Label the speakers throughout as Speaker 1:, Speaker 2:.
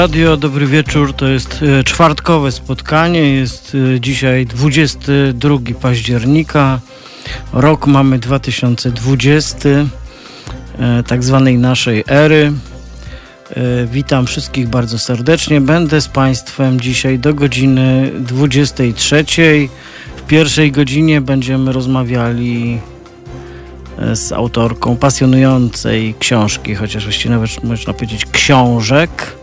Speaker 1: Radio, dobry wieczór. To jest e, czwartkowe spotkanie. Jest e, dzisiaj 22 października. Rok mamy 2020, e, tak zwanej naszej ery. Witam wszystkich bardzo serdecznie. Będę z Państwem dzisiaj do godziny 23. W pierwszej godzinie będziemy rozmawiali z autorką pasjonującej książki, chociaż właściwie nawet można powiedzieć książek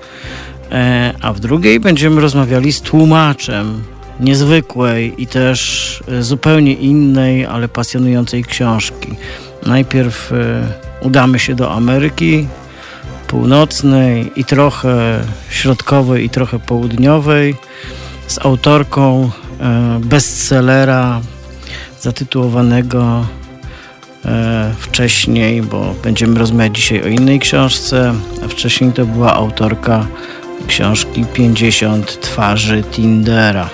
Speaker 1: a w drugiej będziemy rozmawiali z tłumaczem niezwykłej i też e, zupełnie innej, ale pasjonującej książki. Najpierw e, udamy się do Ameryki Północnej i trochę środkowej i trochę południowej z autorką bestsellera zatytułowanego wcześniej, bo będziemy rozmawiać dzisiaj o innej książce, a wcześniej to była autorka książki 50 twarzy Tindera.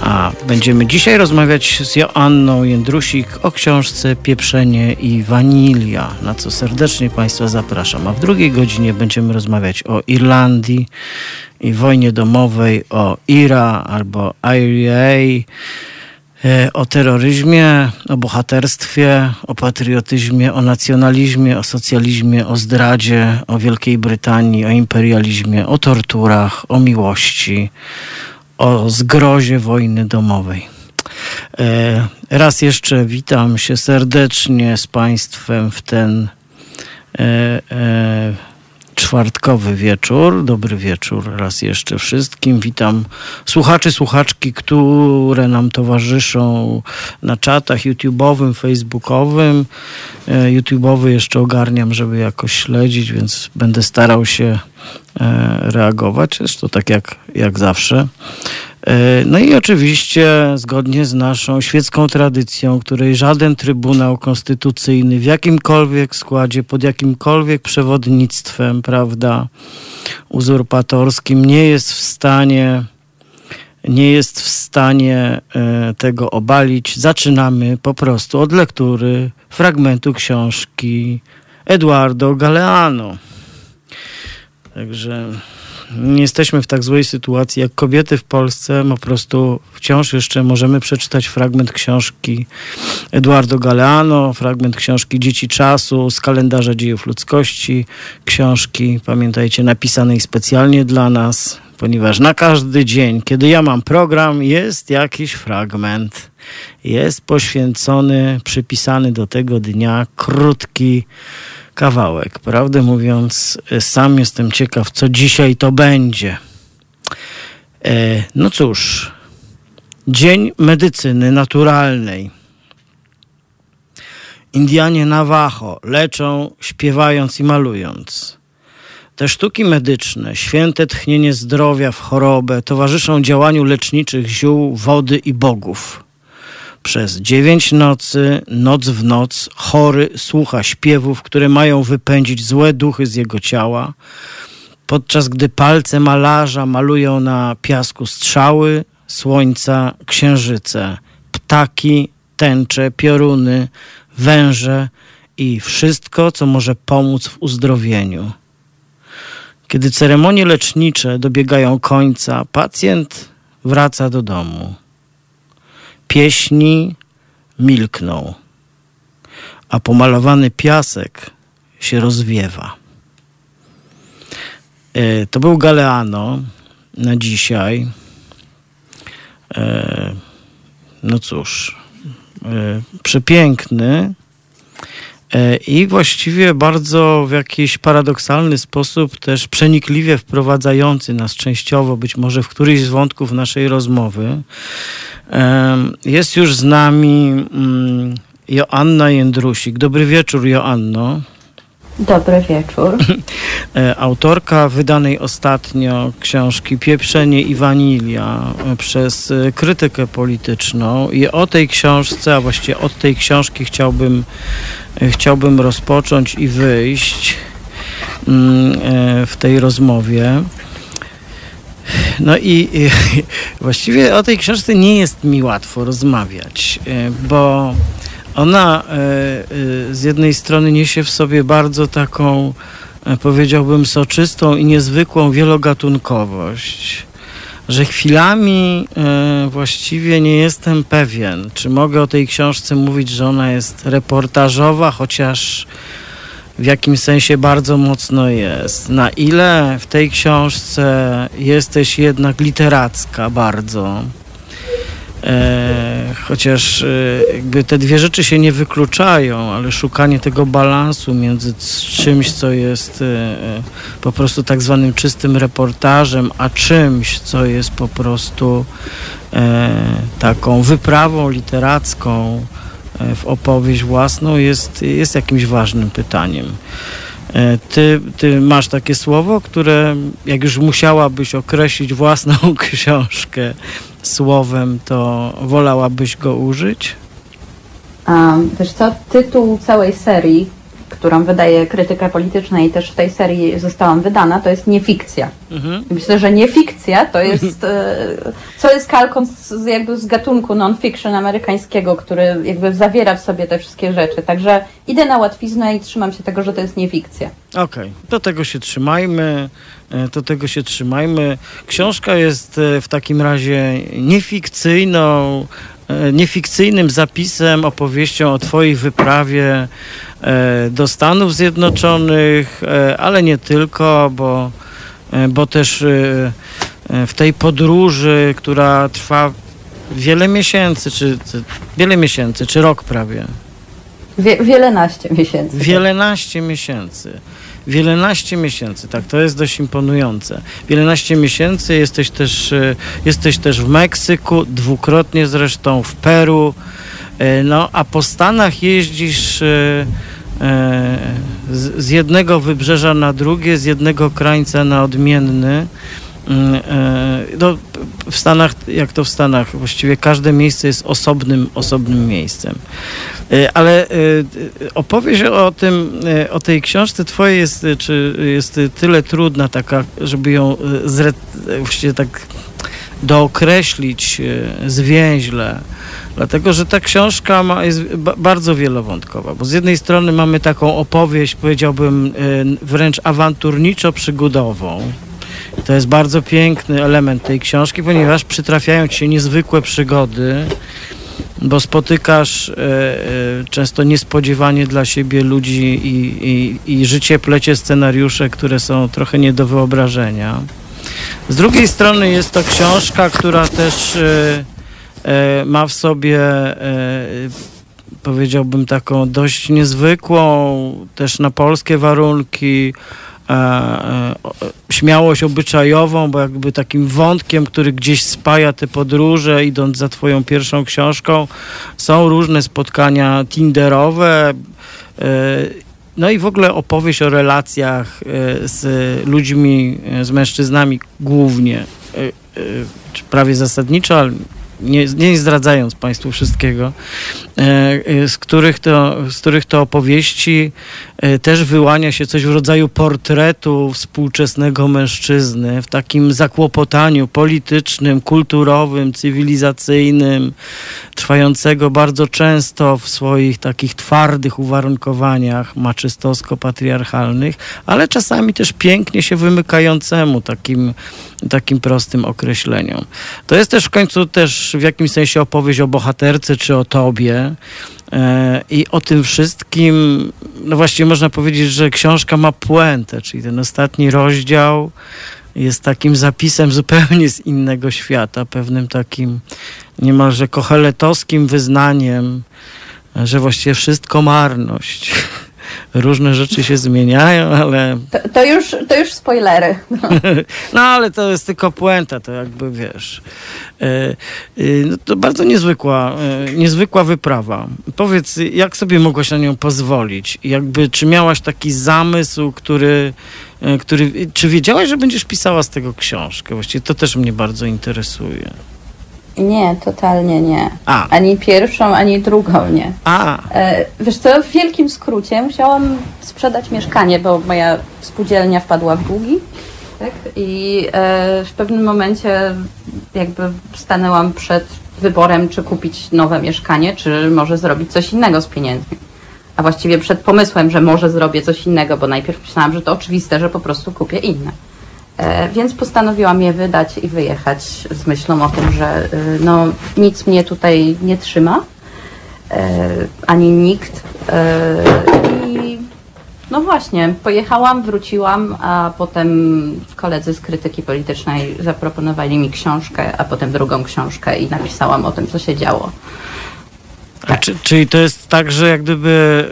Speaker 1: A będziemy dzisiaj rozmawiać z Joanną Jędrusik o książce Pieprzenie i Wanilia, na co serdecznie Państwa zapraszam. A w drugiej godzinie będziemy rozmawiać o Irlandii i wojnie domowej, o IRA albo IRA o terroryzmie, o bohaterstwie, o patriotyzmie, o nacjonalizmie, o socjalizmie, o zdradzie, o Wielkiej Brytanii, o imperializmie, o torturach, o miłości, o zgrozie wojny domowej. E, raz jeszcze witam się serdecznie z Państwem w ten e, czwartkowy wieczór. Dobry wieczór raz jeszcze wszystkim. Witam słuchaczy, słuchaczki, które nam towarzyszą na czatach YouTube'owym, Facebookowym. E, YouTube'owy jeszcze ogarniam, żeby jakoś śledzić, więc będę starał się e, reagować. Zresztą tak jak, jak zawsze. E, no i oczywiście zgodnie z naszą świecką tradycją, której żaden Trybunał Konstytucyjny w jakimkolwiek składzie, pod jakimkolwiek przewodnictwem, prawda, uzurpatorskim nie jest w stanie nie jest w stanie e, tego obalić. Zaczynamy po prostu od lektury fragmentu książki Eduardo Galeano. Także nie jesteśmy w tak złej sytuacji jak kobiety w Polsce. Po prostu wciąż jeszcze możemy przeczytać fragment książki Eduardo Galeano, fragment książki Dzieci Czasu z kalendarza dziejów ludzkości, książki, pamiętajcie, napisanej specjalnie dla nas, ponieważ na każdy dzień, kiedy ja mam program, jest jakiś fragment. Jest poświęcony, przypisany do tego dnia krótki kawałek. Prawdę mówiąc, e, sam jestem ciekaw, co dzisiaj to będzie. E, no cóż, Dzień Medycyny Naturalnej. Indianie Navajo leczą, śpiewając i malując. Te sztuki medyczne, święte tchnienie zdrowia w chorobę, towarzyszą działaniu leczniczych ziół, wody i bogów. Przez dziewięć nocy, noc w noc, chory słucha śpiewów, które mają wypędzić złe duchy z jego ciała, podczas gdy palce malarza malują na piasku strzały, słońca, księżyce, ptaki, tęcze, pioruny, węże i wszystko, co może pomóc w uzdrowieniu. Kiedy ceremonie lecznicze dobiegają końca, pacjent wraca do domu pieśni milkną, a pomalowany piasek się rozwiewa. E, to był Galeano na dzisiaj. E, no cóż, e, przepiękny i właściwie bardzo w jakiś paradoksalny sposób też przenikliwie wprowadzający nas częściowo, być może w któryś z wątków naszej rozmowy. Jest już z nami mm, Joanna Jędrusik. Dobry wieczór, Joanno.
Speaker 2: Dobry wieczór.
Speaker 1: E, autorka wydanej ostatnio książki Pieprzenie i Wanilia e, przez e, krytykę polityczną. I o tej książce, a właściwie od tej książki chciałbym, chciałbym rozpocząć i wyjść mm, w tej rozmowie. No i, i właściwie o tej książce nie jest mi łatwo rozmawiać, bo ona e, e, z jednej strony niesie w sobie bardzo taką powiedziałbym, soczystą i niezwykłą wielogatunkowość, że chwilami e, właściwie nie jestem pewien, czy mogę o tej książce mówić, że ona jest reportażowa, chociaż w jakimś sensie bardzo mocno jest. Na ile w tej książce jesteś jednak literacka bardzo, E, chociaż e, jakby te dwie rzeczy się nie wykluczają, ale szukanie tego balansu między czymś, co jest e, e, po prostu tak zwanym czystym reportażem, a czymś, co jest po prostu e, taką wyprawą literacką e, w opowieść własną, jest, jest jakimś ważnym pytaniem. Ty, ty masz takie słowo, które jak już musiałabyś określić własną książkę, słowem, to wolałabyś go użyć?
Speaker 2: Um, wiesz co, tytuł całej serii, którą wydaje krytyka polityczna i też w tej serii zostałam wydana, to jest niefikcja. Mhm. Myślę, że niefikcja to jest, e, co jest kalką z, jakby z gatunku non-fiction amerykańskiego, który jakby zawiera w sobie te wszystkie rzeczy. Także idę na łatwiznę i trzymam się tego, że to jest niefikcja.
Speaker 1: Okej, okay. do tego się trzymajmy. E, to tego się trzymajmy. Książka jest e, w takim razie niefikcyjną, niefikcyjnym zapisem, opowieścią o Twojej wyprawie do Stanów Zjednoczonych, ale nie tylko, bo, bo też w tej podróży, która trwa wiele miesięcy, czy, wiele miesięcy, czy rok prawie.
Speaker 2: Wie, wielenaście miesięcy.
Speaker 1: Wielenaście miesięcy. Wielenaście miesięcy, tak, to jest dość imponujące. Wielenaście miesięcy, jesteś też, e, jesteś też w Meksyku, dwukrotnie zresztą w Peru, e, no a po Stanach jeździsz e, z jednego wybrzeża na drugie, z jednego krańca na odmienny. Mm, no, w Stanach, jak to w Stanach, właściwie każde miejsce jest osobnym, osobnym miejscem. E, ale e, opowieść o tym, e, o tej książce twojej jest, czy jest tyle trudna taka, żeby ją zre, właściwie tak dookreślić zwięźle, dlatego że ta książka ma, jest bardzo wielowątkowa, bo z jednej strony mamy taką opowieść, powiedziałbym, wręcz awanturniczo-przygodową, to jest bardzo piękny element tej książki, ponieważ przytrafiają ci się niezwykłe przygody, bo spotykasz e, e, często niespodziewanie dla siebie ludzi i, i, i życie plecie scenariusze, które są trochę nie do wyobrażenia. Z drugiej strony jest to książka, która też e, e ma w sobie e, powiedziałbym taką dość niezwykłą też na polskie warunki śmiałość obyczajową, bo jakby takim wątkiem, który gdzieś spaja te podróże, idąc za twoją pierwszą książką, są różne spotkania tinderowe, no i w ogóle opowieść o relacjach z ludźmi, z mężczyznami głównie, prawie zasadniczo, ale nie, nie zdradzając Państwu wszystkiego, e, e, z których to, z których to opowieści e, też wyłania się coś w rodzaju portretu współczesnego mężczyzny w takim zakłopotaniu politycznym, kulturowym, cywilizacyjnym, trwającego bardzo często w swoich takich twardych uwarunkowaniach maczystowsko-patriarchalnych, ale czasami też pięknie się wymykającemu takim, takim prostym określeniom. To jest też w końcu też w jakimś sensie opowieść o bohaterce czy o tobie. E, I o tym wszystkim, no właściwie można powiedzieć, że książka ma puentę, czyli ten ostatni rozdział jest takim zapisem zupełnie z innego świata, pewnym takim niemalże kocheletowskim wyznaniem, że właściwie wszystko marność. Różne rzeczy się zmieniają, ale...
Speaker 2: To, to już, to już spoilery.
Speaker 1: no ale to jest tylko puenta, to jakby wiesz. E, e, no, to bardzo niezwykła, e, niezwykła wyprawa. Powiedz, jak sobie mogłaś na nią pozwolić? Jakby, czy miałaś taki zamysł, który który, czy wiedziałaś, że będziesz pisała z tego książkę? Właściwie to też mnie bardzo interesuje.
Speaker 2: Nie, totalnie nie. A. Ani pierwszą, ani drugą nie.
Speaker 1: A.
Speaker 2: E, wiesz co, w wielkim skrócie musiałam sprzedać mieszkanie, bo moja spółdzielnia wpadła w długi. Tak? I e, w pewnym momencie jakby stanęłam przed wyborem, czy kupić nowe mieszkanie, czy może zrobić coś innego z pieniędzmi. a właściwie przed pomysłem, że może zrobię coś innego, bo najpierw myślałam, że to oczywiste, że po prostu kupię inne. E, więc postanowiłam je wydać i wyjechać z myślą o tym, że no, nic mnie tutaj nie trzyma, ani nikt. I no właśnie, pojechałam, wróciłam, a potem koledzy z krytyki politycznej zaproponowali mi książkę, a potem drugą książkę i napisałam o tym, co się działo.
Speaker 1: Tak. Czy, czyli to jest tak, że jak gdyby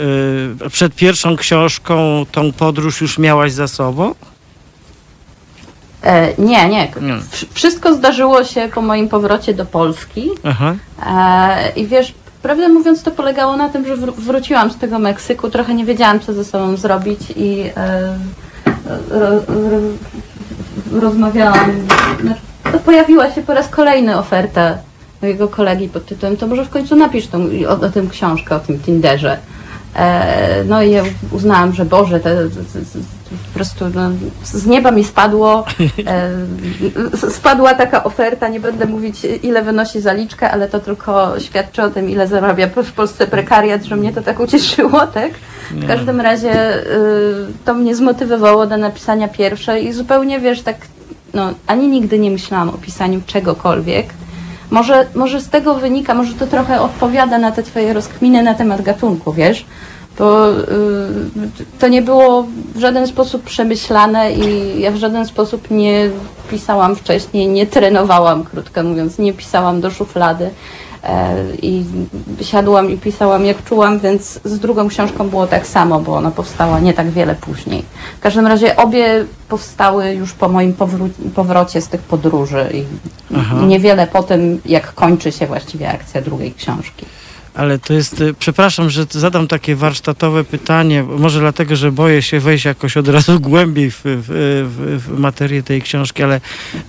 Speaker 1: y, przed pierwszą książką tą podróż już miałaś za sobą?
Speaker 2: E, nie, nie. Wszystko zdarzyło się po moim powrocie do Polski. Aha. E, I wiesz, Prawdę mówiąc, to polegało na tym, że wróciłam z tego Meksyku, trochę nie wiedziałam, co ze sobą zrobić i e, ro, ro, rozmawiałam. Znaczy, pojawiła się po raz kolejny oferta mojego kolegi pod tytułem to może w końcu napisz tą, o, o tym książkę, o tym Tinderze. No i ja uznałam, że Boże, te, te, po prostu no, z nieba mi spadło, e, spadła taka oferta, nie będę mówić ile wynosi zaliczka, ale to tylko świadczy o tym, ile zarabia w Polsce prekariat, że mnie to tak ucieszyło, tak? W każdym razie y, to mnie zmotywowało do napisania pierwszej i zupełnie, wiesz, tak, no, ani nigdy nie myślałam o pisaniu czegokolwiek, może, może z tego wynika, może to trochę odpowiada na te twoje rozkminy na temat gatunku, wiesz? Bo y, to nie było w żaden sposób przemyślane i ja w żaden sposób nie pisałam wcześniej, nie trenowałam, krótko mówiąc, nie pisałam do szuflady. E, i siadłam i pisałam jak czułam, więc z drugą książką było tak samo, bo ona powstała nie tak wiele później. W każdym razie obie powstały już po moim powrocie z tych podróży i Aha. niewiele po tym, jak kończy się właściwie akcja drugiej książki.
Speaker 1: Ale to jest, y, przepraszam, że zadam takie warsztatowe pytanie, może dlatego, że boję się wejść jakoś od razu głębiej w, w, w materię tej książki, ale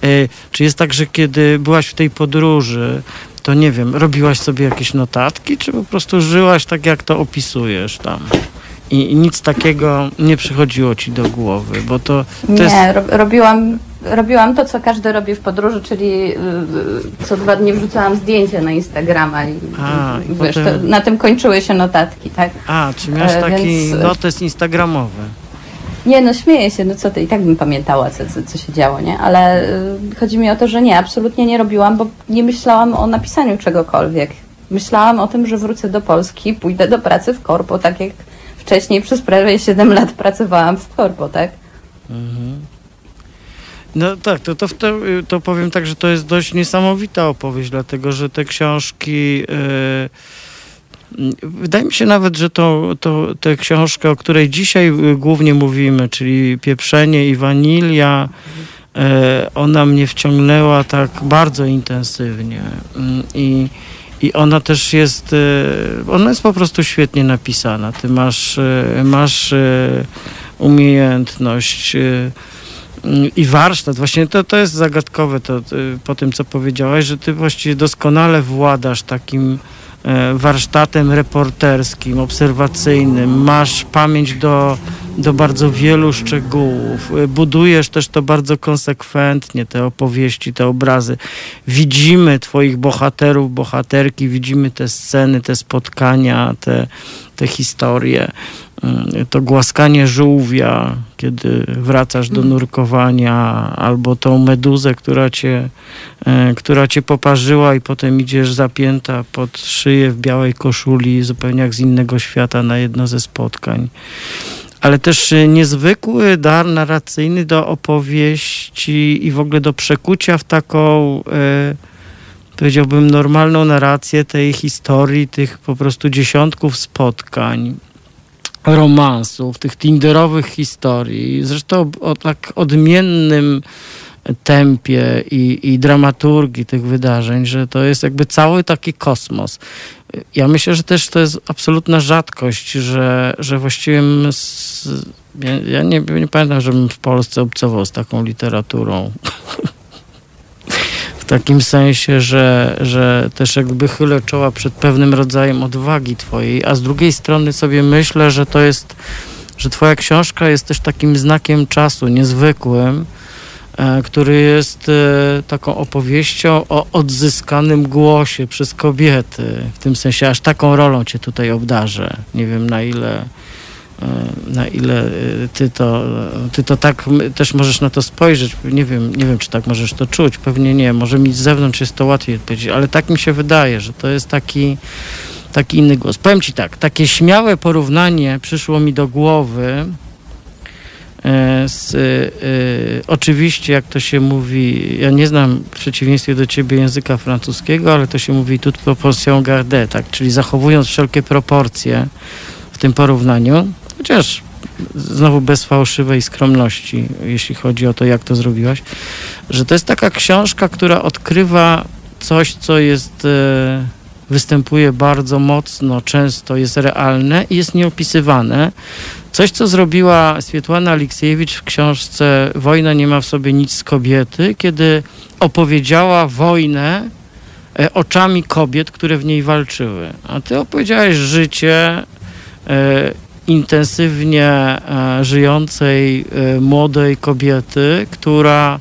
Speaker 1: y, czy jest tak, że kiedy byłaś w tej podróży, to nie wiem, robiłaś sobie jakieś notatki, czy po prostu żyłaś tak, jak to opisujesz tam? I, i nic takiego nie przychodziło ci do głowy, bo to, to
Speaker 2: Nie, jest... robiłam, robiłam to, co każdy robi w podróży, czyli y, y, co dwa dni wrzucałam zdjęcia na Instagrama i, A, i wiesz, potem... na tym kończyły się notatki, tak?
Speaker 1: A, czy miałeś e, taki Więc... notes instagramowy?
Speaker 2: Nie, no śmieję się, no co ty, i tak bym pamiętała, co, co, co się działo, nie? Ale y, chodzi mi o to, że nie, absolutnie nie robiłam, bo nie myślałam o napisaniu czegokolwiek. Myślałam o tym, że wrócę do Polski, pójdę do pracy w korpo, tak jak wcześniej przez prawie 7 lat pracowałam w korpo, tak? Mhm.
Speaker 1: No tak, to, to, to, to powiem tak, że to jest dość niesamowita opowieść, dlatego że te książki... Yy Wydaje mi się nawet, że to, to, tę książkę, o której dzisiaj y, głównie mówimy, czyli Pieprzenie i Wanilia, e, ona mnie wciągnęła tak bardzo intensywnie. Mm, I, i ona też jest, e, ona jest po prostu świetnie napisana. Ty masz, e, masz umiejętność i warsztat. Właśnie to, to jest zagadkowe to, po tym, co powiedziałaś, że ty właściwie doskonale władasz takim E, warsztatem reporterskim, obserwacyjnym, masz pamięć do, do bardzo wielu szczegółów, e, budujesz też to bardzo konsekwentnie, te opowieści, te obrazy. Widzimy Twoich bohaterów, bohaterki, widzimy te sceny, te spotkania, te, te historie. Mm, to głaskanie żółwia, kiedy wracasz do mhm. nurkowania, albo tą meduzę, która cię, e, która cię poparzyła i potem idziesz zapięta pod szyję w białej koszuli, zupełnie jak z innego świata na jedno ze spotkań. Ale też niezwykły dar narracyjny do opowieści i w ogóle do przekucia w taką, e, powiedziałbym, normalną narrację tej historii, tych po prostu dziesiątków spotkań romansów, tych tinderowych historii, zresztą o tak odmiennym tempie i, i dramaturgii tych wydarzeń, że to jest jakby cały taki kosmos. Ja myślę, że też to jest absolutna rzadkość, że, że właściwie ja, ja nie, nie pamiętam, żebym w Polsce obcował z taką literaturą. w takim sensie, że, że też jakby chylę czoła przed pewnym rodzajem odwagi twojej, a z drugiej strony sobie myślę, że to jest, że twoja książka jest też takim znakiem czasu niezwykłym, który jest taką opowieścią o odzyskanym głosie przez kobiety. W tym sensie aż taką rolą cię tutaj obdarzę. Nie wiem na ile na ile ty to, ty to tak też możesz na to spojrzeć. Nie wiem, nie wiem, czy tak możesz to czuć. Pewnie nie. Może mi z zewnątrz jest to łatwiej odpowiedzieć, ale tak mi się wydaje, że to jest taki taki inny głos. Powiem ci tak, takie śmiałe porównanie przyszło mi do głowy e, z, y, oczywiście, jak to się mówi, ja nie znam w przeciwieństwie do ciebie języka francuskiego, ale to się mówi toute proportion gardée, tak, czyli zachowując wszelkie proporcje w tym porównaniu, chociaż znowu bez fałszywej skromności, jeśli chodzi o to, jak to zrobiłaś, że to jest taka książka, która odkrywa coś, co jest... Y, występuje bardzo mocno, często jest realne i jest nieopisywane. Coś, co zrobiła Swietłana Aleksiejewicz w książce Wojna nie ma w sobie nic z kobiety, kiedy opowiedziała wojnę e, oczami kobiet, które w niej walczyły. A ty opowiedziałeś życie e, intensywnie e, żyjącej młodej kobiety, która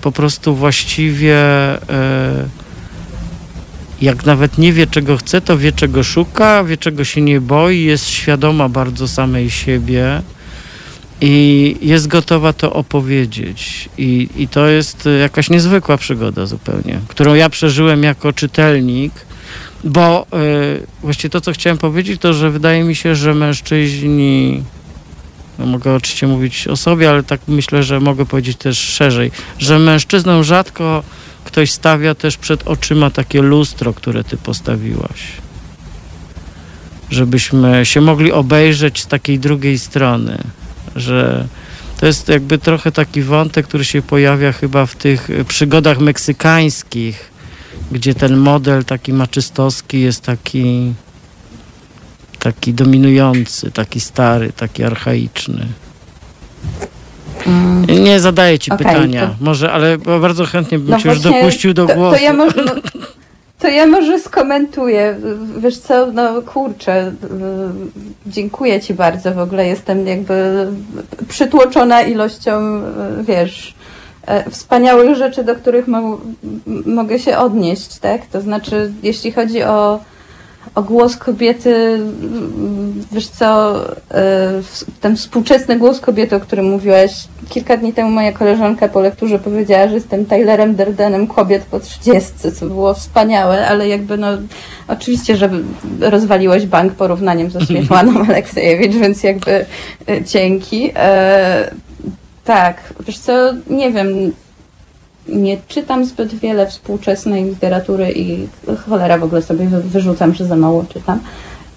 Speaker 1: po prostu właściwie jak nawet nie wie, czego chce, to wie, czego szuka, wie, czego się nie boi, jest świadoma bardzo samej siebie i jest gotowa to opowiedzieć. I, i to jest jakaś niezwykła przygoda zupełnie, którą ja przeżyłem jako czytelnik, bo y, właściwie to, co chciałem powiedzieć, to, że wydaje mi się, że mężczyźni no mogę oczywiście mówić o sobie, ale tak myślę, że mogę powiedzieć też szerzej, że mężczyznom rzadko ktoś stawia też przed oczyma takie lustro, które ty postawiłaś. Żebyśmy się mogli obejrzeć z takiej drugiej strony, że to jest jakby trochę taki wątek, który się pojawia chyba w tych przygodach meksykańskich, gdzie ten model taki maczystowski jest taki taki dominujący, taki stary, taki archaiczny. Mm. Nie zadaję ci okay, pytania, to... może, ale bardzo chętnie bym no cię już dopuścił do głosu.
Speaker 2: To, ja może, no, to ja może skomentuję. Wiesz co, no kurczę, dziękuję ci bardzo. W ogóle jestem jakby przytłoczona ilością, wiesz, e, wspaniałych rzeczy, do których mo mogę się odnieść, tak? To znaczy, jeśli chodzi o o głos kobiety, wiesz co, e, ten współczesny głos kobiety, o którym mówiłaś, kilka dni temu moja koleżanka po lekturze powiedziała, że jestem Tylerem Derdenem kobiet po trzydziestce, co było wspaniałe, ale jakby no, oczywiście, że rozwaliłeś bank porównaniem ze Swietłaną Aleksejewicz, więc jakby e, dzięki. Tak, wiesz co, nie wiem, nie czytam zbyt wiele współczesnej literatury i cholera w ogóle sobie wyrzucam, że za mało czytam.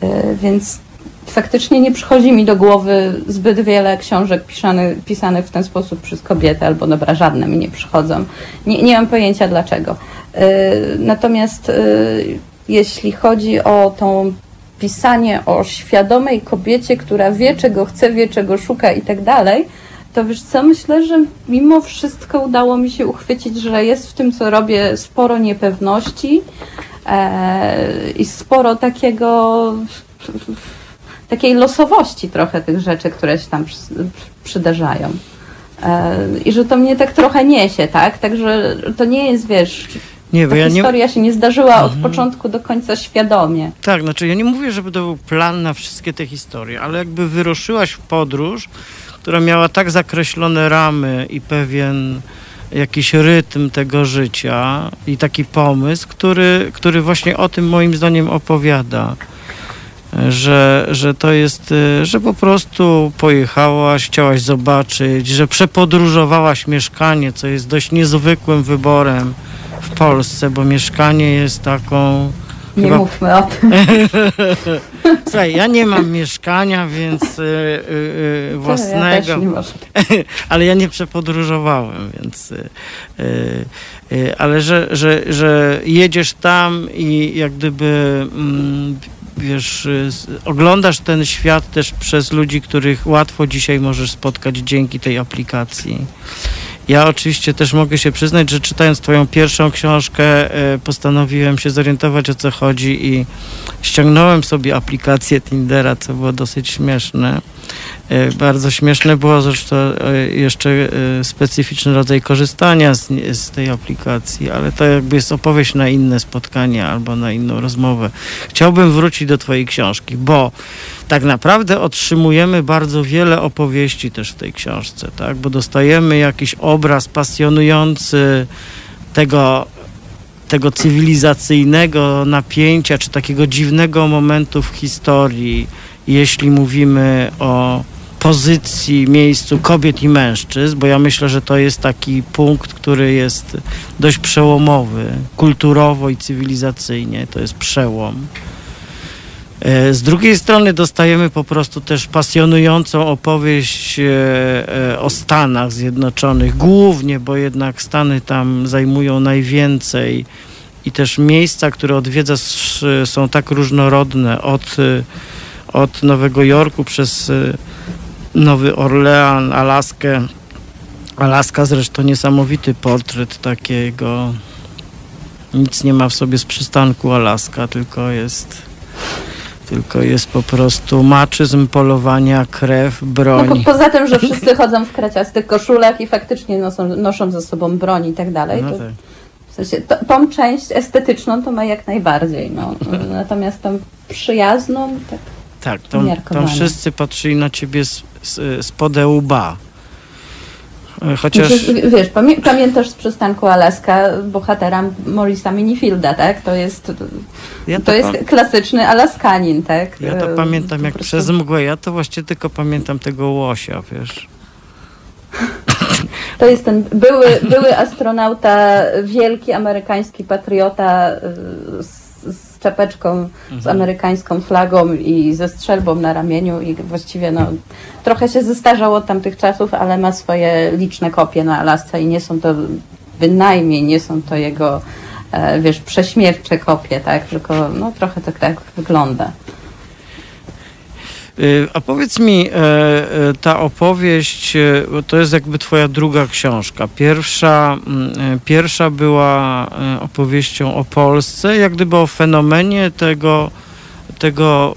Speaker 2: E, więc faktycznie nie przychodzi mi do głowy zbyt wiele książek pisany, pisanych w ten sposób przez kobiety, albo dobra, żadne mi nie przychodzą. Nie, nie mam pojęcia dlaczego. E, natomiast e, jeśli chodzi o tą pisanie o świadomej kobiecie, która wie, czego chce, wie, czego szuka i tak dalej, to wiesz co, myślę, że mimo wszystko udało mi się uchwycić, że jest w tym, co robię, sporo niepewności e, i sporo takiego takiej losowości trochę tych rzeczy, które się tam przydarzają. E, I że to mnie tak trochę niesie, tak? Także to nie jest, wiesz, nie, ta ja historia nie... się nie zdarzyła mhm. od początku do końca świadomie.
Speaker 1: Tak, znaczy ja nie mówię, żeby to był plan na wszystkie te historie, ale jakby wyruszyłaś w podróż, która miała tak zakreślone ramy i pewien jakiś rytm tego życia i taki pomysł, który, który właśnie o tym moim zdaniem opowiada. Że, że to jest, że po prostu pojechałaś, chciałaś zobaczyć, że przepodróżowałaś mieszkanie, co jest dość niezwykłym wyborem w Polsce, bo mieszkanie jest taką
Speaker 2: nie Chyba... mówmy o tym.
Speaker 1: Słuchaj, ja nie mam mieszkania, więc yy, yy, własnego. Ja ale ja nie przepodróżowałem, więc. Yy, ale że, że, że jedziesz tam i jak gdyby. Mm, wiesz, oglądasz ten świat też przez ludzi, których łatwo dzisiaj możesz spotkać dzięki tej aplikacji. Ja oczywiście też mogę się przyznać, że czytając Twoją pierwszą książkę, e, postanowiłem się zorientować o co chodzi i ściągnąłem sobie aplikację Tindera, co było dosyć śmieszne. E, bardzo śmieszne było zresztą e, jeszcze e, specyficzny rodzaj korzystania z, z, tej aplikacji, ale to jakby jest opowieść na inne spotkanie albo na inną rozmowę. Chciałbym wrócić do Twojej książki, bo tak naprawdę otrzymujemy bardzo wiele opowieści też w tej książce, tak? bo dostajemy jakiś obraz pasjonujący tego tego cywilizacyjnego napięcia, czy takiego dziwnego momentu w historii, jeśli mówimy o pozycji, miejscu kobiet i mężczyzn, bo ja myślę, że to jest taki punkt, który jest dość przełomowy kulturowo i cywilizacyjnie. To jest przełom. E, z drugiej strony dostajemy po prostu też pasjonującą opowieść e, e, o Stanach Zjednoczonych, głównie, bo jednak Stany tam zajmują najwięcej i też miejsca, które odwiedza są tak różnorodne od, od Nowego Jorku przez Nowy Orlean, Alaskę. Alaska zresztą niesamowity portret takiego. Nic nie ma w sobie z przystanku Alaska, tylko jest tylko jest po prostu maczyzm, polowania, krew, broń. No,
Speaker 2: po, poza tym, że wszyscy chodzą w kraciastych koszulach i faktycznie noszą, noszą ze sobą broń i tak dalej. No tak. W sensie, to, tą część estetyczną to ma jak najbardziej. No. Natomiast tą przyjazną, tak.
Speaker 1: Tak, tam, tam wszyscy patrzyli na ciebie z, z, z podełba.
Speaker 2: E, chociaż... Wiesz, pamiętasz z przystanku Alaska bohatera Morisa Minifielda, tak? To jest, ja to, to jest klasyczny Alaskanin, tak?
Speaker 1: Ja to e, pamiętam jak prostu... przez mgłę. Ja to właściwie tylko pamiętam tego łosia, wiesz.
Speaker 2: To jest ten były, były astronauta, wielki amerykański patriota e, z z czapeczką, mhm. z amerykańską flagą i ze strzelbą na ramieniu i właściwie no, trochę się zestarzał od tamtych czasów, ale ma swoje liczne kopie na Alasce i nie są to bynajmniej, nie są to jego, e, wiesz, prześmiewcze kopie, tak, tylko no, trochę tak, tak wygląda.
Speaker 1: Y, a powiedz mi, e, e, ta opowieść e, to jest jakby twoja druga książka. Pierwsza, mm, pierwsza była opowieścią o Polsce, jak gdyby o fenomenie tego, tego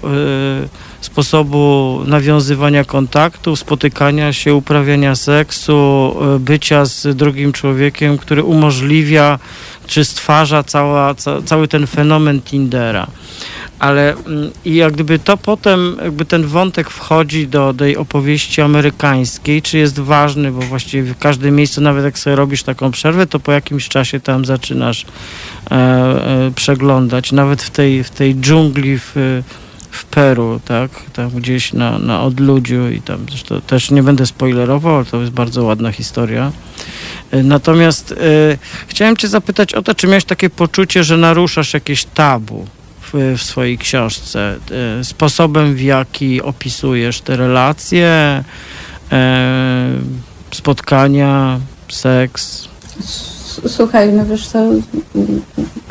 Speaker 1: sposobu nawiązywania kontaktu, spotykania się, uprawiania seksu, bycia z drugim człowiekiem, który umożliwia czy stwarza cała, ca, cały ten fenomen Tindera. Ale mm, i jak gdyby to potem, jakby ten wątek wchodzi do tej opowieści amerykańskiej, czy jest ważny, bo właściwie w każdym miejscu, nawet jak sobie robisz taką przerwę, to po jakimś czasie tam zaczynasz e, e, przeglądać, nawet w tej, w tej dżungli w, w Peru, tak, tam gdzieś na, na odludziu i tam zresztą też nie będę spoilerował, to jest bardzo ładna historia. E, natomiast e, chciałem cię zapytać o to, czy miałeś takie poczucie, że naruszasz jakieś tabu w, swojej książce. E, sposobem, w jaki opisujesz te relacje, e, spotkania, seks.
Speaker 2: Słuchaj, no wiesz co,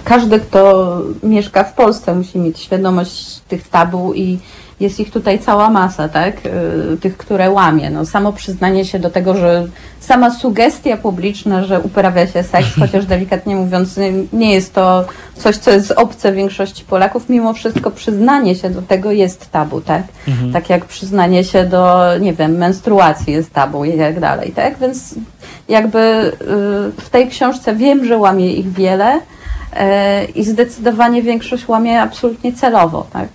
Speaker 2: każdy, kto mieszka w Polsce musi mieć świadomość tych tabu i jest ich tutaj cała masa, tak? Y, tych, które łamie. No, samo przyznanie się do tego, że sama sugestia publiczna, że uprawia się seks, chociaż delikatnie mówiąc, nie jest to coś, co jest obce większości Polaków, mimo wszystko przyznanie się do tego jest tabu, tak? Mhm. Tak jak przyznanie się do, nie wiem, menstruacji jest tabu i tak dalej, tak? Więc jakby y, w tej książce wiem, że łamie ich wiele y, i zdecydowanie większość łamie absolutnie celowo, tak?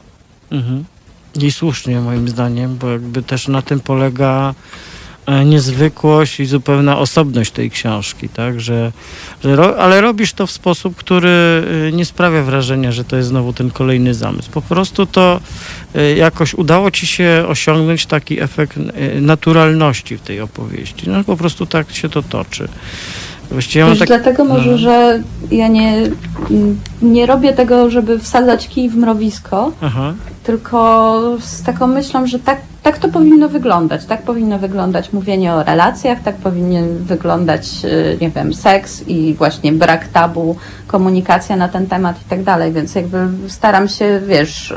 Speaker 2: Mhm.
Speaker 1: I słusznie moim zdaniem, bo jakby też na tym polega e, niezwykłość i zupełna osobność tej książki, tak, że, że ro, ale robisz to w sposób, który e, nie sprawia wrażenia, że to jest znowu ten kolejny zamysł. Po prostu to e, jakoś udało ci się osiągnąć taki efekt naturalności w tej opowieści. No po prostu tak się to toczy.
Speaker 2: Właściwie Wiesz, tak... Dlatego może, no. że ja nie, nie robię tego, żeby wsadzać kij w mrowisko, Aha. tylko z taką myślą, że tak, tak to powinno wyglądać. Tak powinno wyglądać mówienie o relacjach, tak powinien wyglądać, y, nie wiem, seks i właśnie brak tabu, komunikacja na ten temat i tak dalej. Więc jakby staram się, wiesz...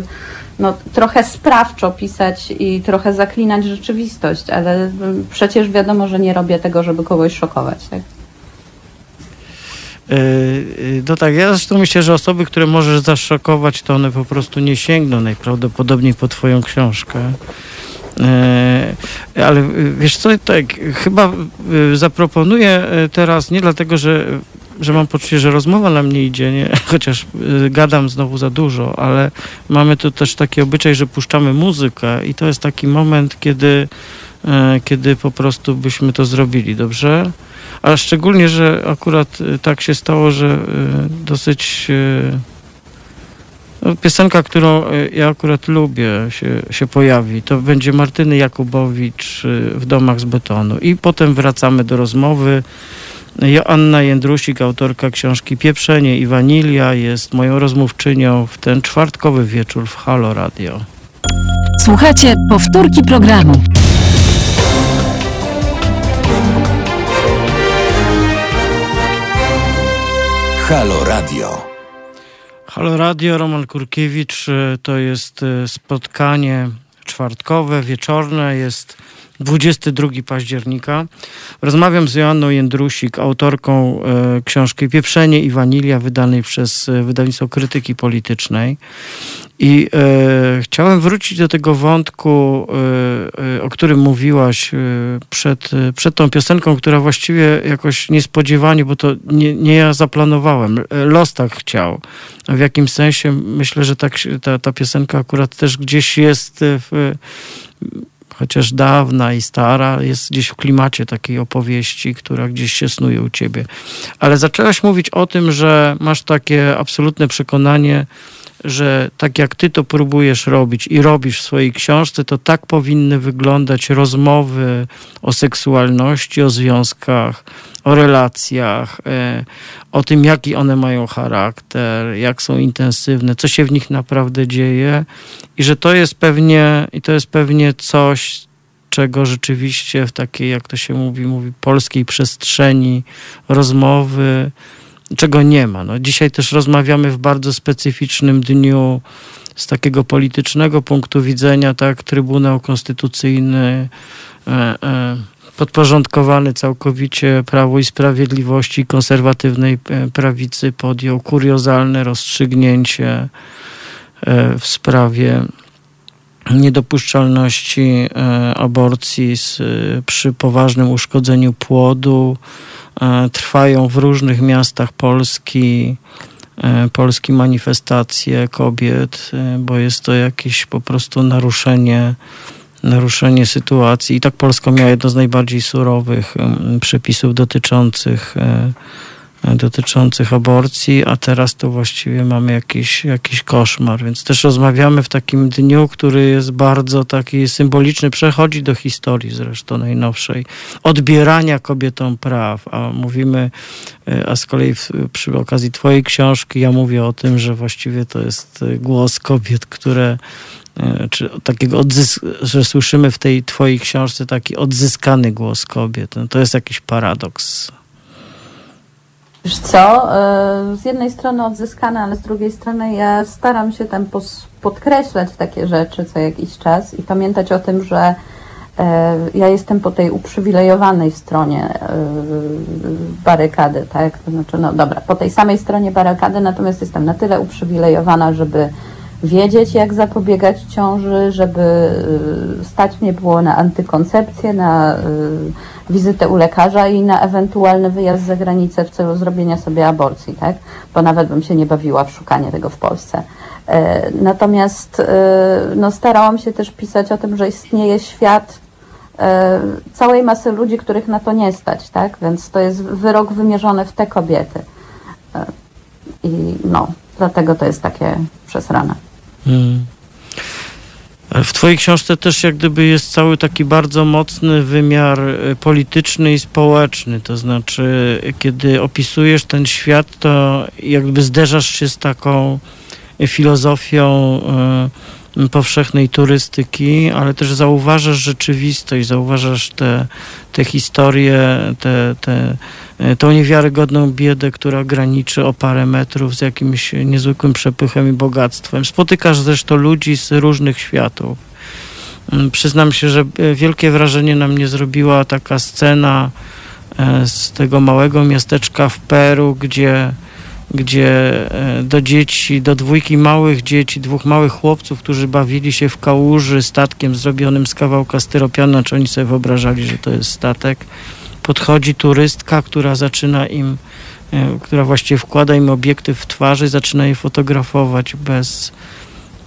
Speaker 2: Yy, no, trochę sprawczo pisać i trochę zaklinać rzeczywistość, ale przecież wiadomo, że nie robię tego, żeby kogoś szokować. Tak?
Speaker 1: E, e, no tak, ja zresztą myślę, że osoby, które możesz zaszokować, to one po prostu nie sięgną najprawdopodobniej po twoją książkę. Ale wiesz co, tak, chyba zaproponuję teraz nie dlatego, że że mam poczucie, że rozmowa na mnie idzie, nie? chociaż gadam znowu za dużo, ale mamy tu też taki obyczaj, że puszczamy muzykę i to jest taki moment, kiedy, kiedy po prostu byśmy to zrobili, dobrze? A szczególnie, że akurat tak się stało, że dosyć no, piosenka, którą ja akurat lubię, się, się pojawi. To będzie Martyny Jakubowicz w domach z betonu. I potem wracamy do rozmowy. Joanna Jędrusik, autorka książki Pieprzenie i Wanilia, jest moją rozmówczynią w ten czwartkowy wieczór w Halo Radio.
Speaker 3: Słuchajcie powtórki programu.
Speaker 1: Halo Radio. Halo Radio, Roman Kurkiewicz. E, to jest e, spotkanie czwartkowe, wieczorne. Jest 22 października. Rozmawiam z Joanną Jędrusik, autorką e, książki Pieprzenie i Wanilia, wydanej przez e, wydawnictwo Krytyki Politycznej. I e, chciałem wrócić do tego wątku, e, e o którym mówiłaś e, przed, przed tą piosenką, która właściwie jakoś niespodziewanie, bo to nie, nie ja zaplanowałem, los tak chciał. W jakimś sensie myślę, że tak, ta, ta piosenka akurat też gdzieś jest w chociaż dawna i stara, jest gdzieś w klimacie takiej opowieści, która gdzieś się snuje u ciebie. Ale zaczęłaś mówić o tym, że masz takie absolutne przekonanie, że tak jak ty to próbujesz robić i robisz w swojej książce, to tak powinny wyglądać rozmowy o seksualności, o związkach, o relacjach, e, o tym, jaki one mają charakter, jak są intensywne, co się w nich naprawdę dzieje. I że to jest pewnie, i to jest pewnie coś, czego rzeczywiście w takiej, jak to się mówi, mówi polskiej przestrzeni rozmowy, czego nie ma. No, dzisiaj też rozmawiamy w bardzo specyficznym dniu z takiego politycznego punktu widzenia, tak, Trybunał Konstytucyjny e, e, podporządkowany całkowicie Prawu i Sprawiedliwości konserwatywnej e, prawicy podjął kuriozalne rozstrzygnięcie e, w sprawie niedopuszczalności e, aborcji z, przy poważnym uszkodzeniu płodu. Trwają w różnych miastach Polski Polski manifestacje kobiet, bo jest to jakieś po prostu naruszenie naruszenie sytuacji. I tak Polska miała jedno z najbardziej surowych przepisów dotyczących, e, e, dotyczących aborcji, a teraz to właściwie mamy jakiś, jakiś koszmar. Więc też rozmawiamy w takim dniu, który jest bardzo taki symboliczny, przechodzi do historii zresztą najnowszej, odbierania kobietom praw, a mówimy, e, a z kolei przy okazji twojej książki ja mówię o tym, że właściwie to jest głos kobiet, które E, czy takiego że słyszymy w tej twojej książce taki odzyskany głos kobiet. No to jest jakiś paradoks.
Speaker 2: Wiesz co, e, z jednej strony odzyskane, ale z drugiej strony ja staram się tam podkreślać takie rzeczy co jakiś czas i pamiętać o tym, że e, ja jestem po tej uprzywilejowanej stronie barykady, tak? To znaczy, no dobra, po tej samej stronie barykady, natomiast jestem na tyle uprzywilejowana, żeby wiedzieć, jak zapobiegać ciąży, żeby y, stać mnie było na antykoncepcję, na y, wizytę u lekarza i na ewentualny wyjazd za granicę w celu zrobienia sobie aborcji, tak? Bo nawet bym się nie bawiła w szukanie tego w Polsce. E, natomiast y, no, starałam się też pisać o tym, że istnieje świat e, całej masy ludzi, których na to nie stać, tak? Więc to jest wyrok wymierzony w te kobiety. E, I no, dlatego to jest takie przesrane. Hmm.
Speaker 1: W Twojej książce też jak gdyby jest cały taki bardzo mocny wymiar e, polityczny i społeczny. To znaczy, kiedy opisujesz ten świat, to jakby zderzasz się z taką filozofią y, powszechnej turystyki, ale też zauważasz rzeczywistość, zauważasz te, te historie, te, te, E, tą niewiarygodną biedę, która graniczy o parę metrów z jakimś niezwykłym przepychem i bogactwem. Spotykasz zresztą ludzi z różnych światów. Mm, przyznam się, że e, wielkie wrażenie na mnie zrobiła taka scena e, z tego małego miasteczka w Peru, gdzie gdzie e, do dzieci, do dwójki małych dzieci, dwóch małych chłopców, którzy bawili się w kałuży statkiem zrobionym z kawałka styropianu, czy oni sobie wyobrażali, że to jest statek, podchodzi turystka, która zaczyna im, e, która właściwie wkłada im obiektyw w twarzy, zaczyna je fotografować bez,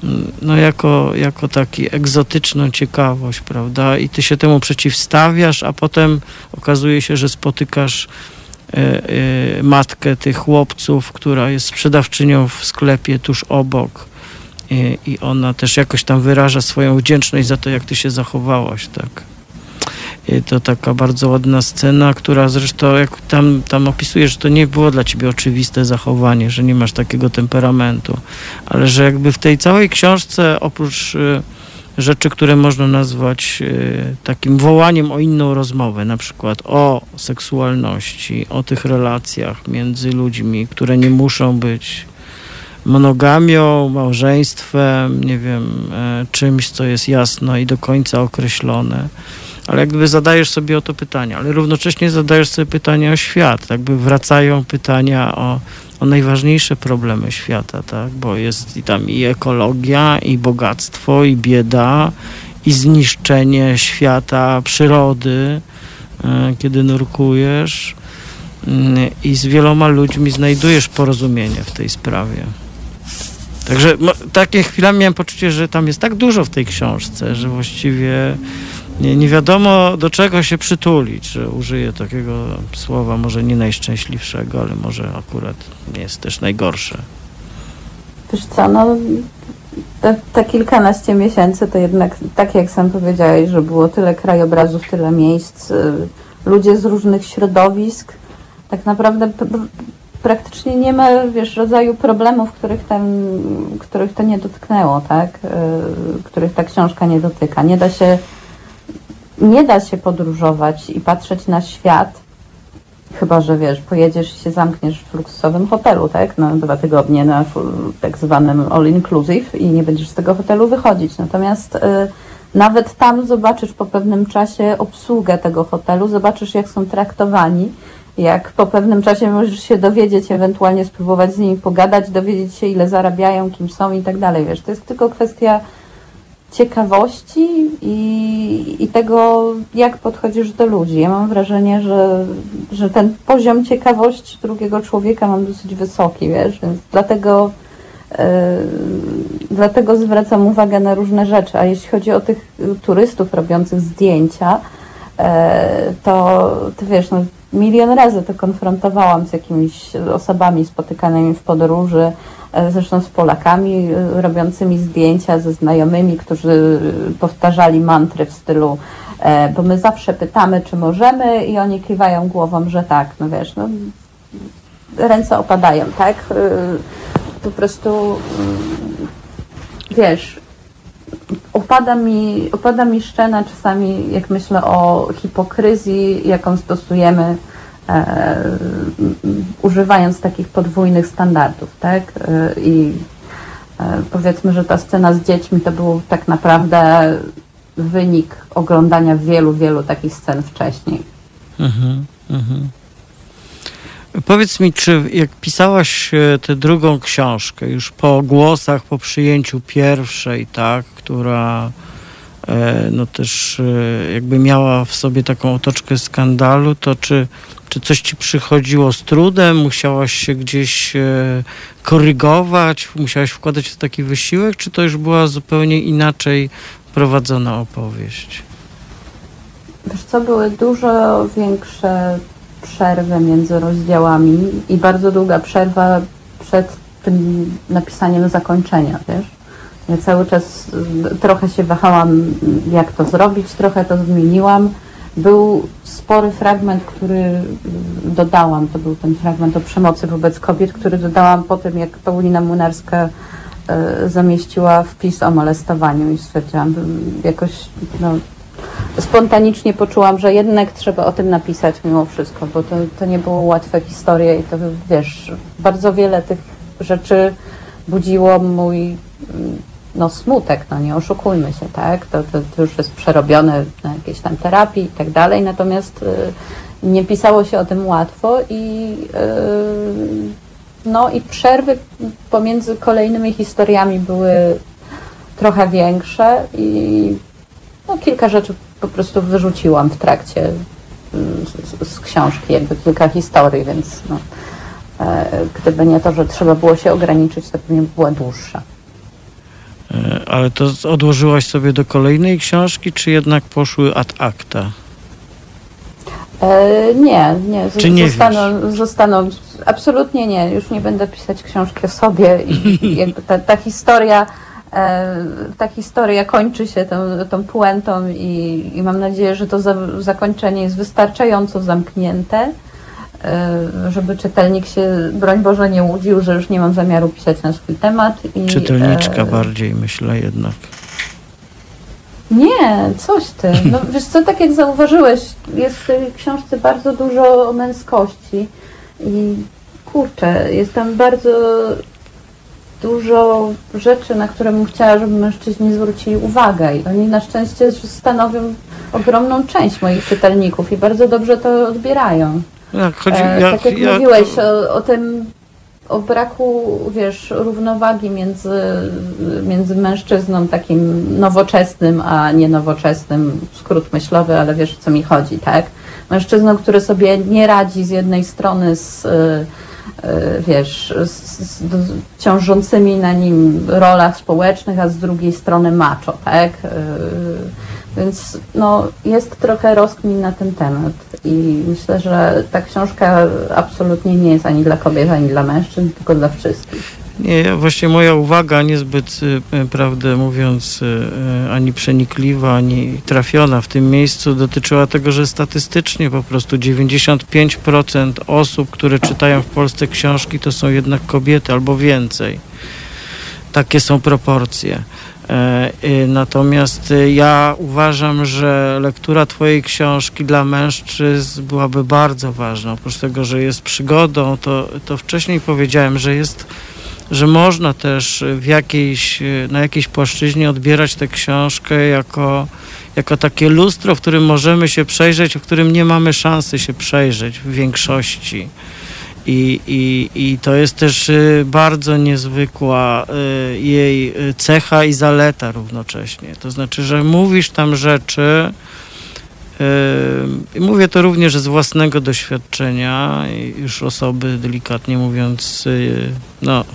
Speaker 1: mm, no jako, jako taki egzotyczną ciekawość, prawda? I ty się temu przeciwstawiasz, a potem okazuje się, że spotykasz matkę tych chłopców, która jest sprzedawczynią w sklepie tuż obok. I, I ona też jakoś tam wyraża swoją wdzięczność za to, jak ty się zachowałaś, tak. To taka bardzo ładna scena, która zresztą, jak tam, tam opisujesz, że to nie było dla ciebie oczywiste zachowanie, że nie masz takiego temperamentu, ale że jakby w tej całej książce, oprócz rzeczy, które można nazwać y, takim wołaniem o inną rozmowę, na przykład o seksualności, o tych relacjach między ludźmi, które nie muszą być monogamią, małżeństwem, nie wiem, e, czymś, co jest jasno i do końca określone. Ale jakby zadajesz sobie o to pytania, ale równocześnie zadajesz sobie pytania o świat, jakby wracają pytania o, o najważniejsze problemy świata, tak, bo jest i tam i ekologia, i bogactwo, i bieda, i zniszczenie świata, przyrody, e, kiedy nurkujesz mm, i z wieloma ludźmi znajdujesz porozumienie w tej sprawie. Także takie chwilami miałem poczucie, że tam jest tak dużo w tej książce, że właściwie nie, nie wiadomo do czego się przytulić, że użyję takiego słowa może nie najszczęśliwszego, ale może akurat nie jest też najgorsze.
Speaker 2: Wiesz co, no te, te kilkanaście miesięcy to jednak, tak jak sam powiedziałeś, że było tyle krajobrazów, tyle miejsc, y, ludzie z różnych środowisk, tak naprawdę praktycznie nie ma, wiesz, rodzaju problemów, których, tam, których to nie dotknęło, tak? Y, których ta książka nie dotyka. Nie da się nie da się podróżować i patrzeć na świat, chyba że wiesz, pojedziesz i się zamkniesz w luksusowym hotelu, tak? Na dwa tygodnie na tak zwanym all inclusive i nie będziesz z tego hotelu wychodzić. Natomiast y, nawet tam zobaczysz po pewnym czasie obsługę tego hotelu, zobaczysz jak są traktowani, jak po pewnym czasie możesz się dowiedzieć, ewentualnie spróbować z nimi pogadać, dowiedzieć się ile zarabiają, kim są i tak dalej. Wiesz, to jest tylko kwestia ciekawości i, i tego, jak podchodzisz do ludzi. Ja mam wrażenie, że, że ten poziom ciekawości drugiego człowieka mam dosyć wysoki, wiesz, więc dlatego, yy, dlatego zwracam uwagę na różne rzeczy. A jeśli chodzi o tych turystów robiących zdjęcia, yy, to, to wiesz, no, milion razy to konfrontowałam z jakimiś osobami spotykanymi w podróży, zresztą z Polakami e, robiącymi zdjęcia ze znajomymi, którzy powtarzali mantry w stylu e, bo my zawsze pytamy, czy możemy i oni kiwają głową, że tak, no wiesz, no ręce opadają, tak? Po prostu wiesz, opada mi, opada mi szczena czasami, jak myślę o hipokryzji, jaką stosujemy e, używając takich podwójnych standardów, tak? E, I e, powiedzmy, że ta scena z dziećmi to był tak naprawdę wynik oglądania wielu, wielu takich scen wcześniej. Mhm, mhm.
Speaker 1: Powiedz mi, czy jak pisałaś e, tę drugą książkę, już po głosach, po przyjęciu pierwszej, tak, która e, no też e, jakby miała w sobie taką otoczkę skandalu, to czy czy coś ci przychodziło z trudem? Musiałaś się gdzieś e, korygować? Musiałaś wkładać w taki wysiłek? Czy to już była zupełnie inaczej prowadzona opowieść?
Speaker 2: Wiesz co, były dużo większe przerwy między rozdziałami i bardzo długa przerwa przed tym napisaniem zakończenia, wiesz? Ja cały czas trochę się wahałam, jak to zrobić, trochę to zmieniłam. Był spory fragment, który dodałam, to był ten fragment o przemocy wobec kobiet, który dodałam po tym, jak Paulina Młynarska e, zamieściła wpis o molestowaniu i stwierdziłam, jakoś no, spontanicznie poczułam, że jednak trzeba o tym napisać mimo wszystko, bo to, to nie było łatwe historie i to wiesz, bardzo wiele tych rzeczy budziło mój no, smutek, no nie oszukujmy się, tak? To, to, to już jest przerobione na jakiejś tam terapii i tak dalej, natomiast y, nie pisało się o tym łatwo i y, no i przerwy pomiędzy kolejnymi historiami były trochę większe i no, kilka rzeczy po prostu wyrzuciłam w trakcie z, z książki, jakby kilka historii, więc no, e, gdyby nie to, że trzeba było się ograniczyć, to pewnie była dłuższa.
Speaker 1: E, ale to odłożyłaś sobie do kolejnej książki, czy jednak poszły ad acta?
Speaker 2: E, nie, nie.
Speaker 1: Czy nie
Speaker 2: zostaną, zostaną, absolutnie nie. Już nie będę pisać książki o sobie i ta, ta historia E, ta historia kończy się tą, tą puentą i, i mam nadzieję, że to za, zakończenie jest wystarczająco zamknięte, żeby czytelnik się, broń Boże, nie łudził, że już nie mam zamiaru pisać na swój temat.
Speaker 1: I, Czytelniczka e... bardziej, myślę jednak.
Speaker 2: Nie, coś ty. No, wiesz co, tak jak zauważyłeś, jest w tej książce bardzo dużo męskości i kurczę, jest tam bardzo dużo rzeczy, na które bym chciała, żeby mężczyźni zwrócili uwagę i oni na szczęście stanowią ogromną część moich czytelników i bardzo dobrze to odbierają. Jak chodzi, e, jak, tak jak, jak mówiłeś o, o, tym, o braku, wiesz, równowagi między, między mężczyzną takim nowoczesnym, a nie nowoczesnym, skrót myślowy, ale wiesz o co mi chodzi, tak? Mężczyzną, który sobie nie radzi z jednej strony z E, wiesz, z, z, ciążącymi na nim rolach społecznych, a z drugiej strony macho, tak? Więc no, jest trochę rozkmin na ten temat i myślę, że ta książka absolutnie nie jest ani dla kobiet, ani dla mężczyzn, tylko dla wszystkich.
Speaker 1: Nie, właśnie moja uwaga niezbyt, y, prawdę mówiąc, y, y, ani przenikliwa, ani trafiona w tym miejscu dotyczyła tego, że statystycznie po prostu 95% osób, które czytają w Polsce książki, to są jednak kobiety albo więcej. Takie są proporcje. E, natomiast ja uważam, że lektura Twojej książki dla mężczyzn byłaby bardzo ważna. Oprócz tego, że jest przygodą, to, to wcześniej powiedziałem, że jest że można też w jakiejś, na jakiejś płaszczyźnie odbierać tę książkę jako, jako takie lustro, w którym możemy się przejrzeć, w którym nie mamy szansy się przejrzeć w większości. I, i, I to jest też y, bardzo niezwykła y, jej cecha i zaleta równocześnie. To znaczy, że mówisz tam rzeczy, y, Mówię to również z własnego doświadczenia, już osoby delikatnie mówiąc, no,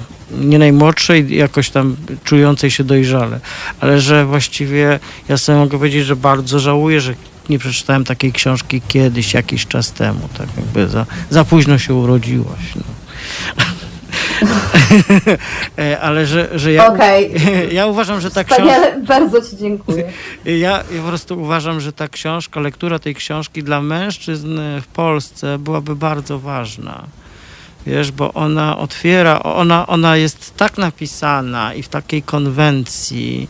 Speaker 1: nie najmłodszej, jakoś tam czującej się dojrzale, ale że właściwie ja sobie mogę powiedzieć, że bardzo żałuję, że nie przeczytałem takiej książki kiedyś, jakiś czas temu, tak jakby za, za późno się urodziłaś. No. Ale że, że ja, okay. ja uważam, że ta książka...
Speaker 2: bardzo Ci dziękuję.
Speaker 1: Ja, ja po prostu uważam, że ta książka, lektura tej książki dla mężczyzn w Polsce byłaby bardzo ważna wiesz, bo ona otwiera, ona, ona jest tak napisana i w takiej konwencji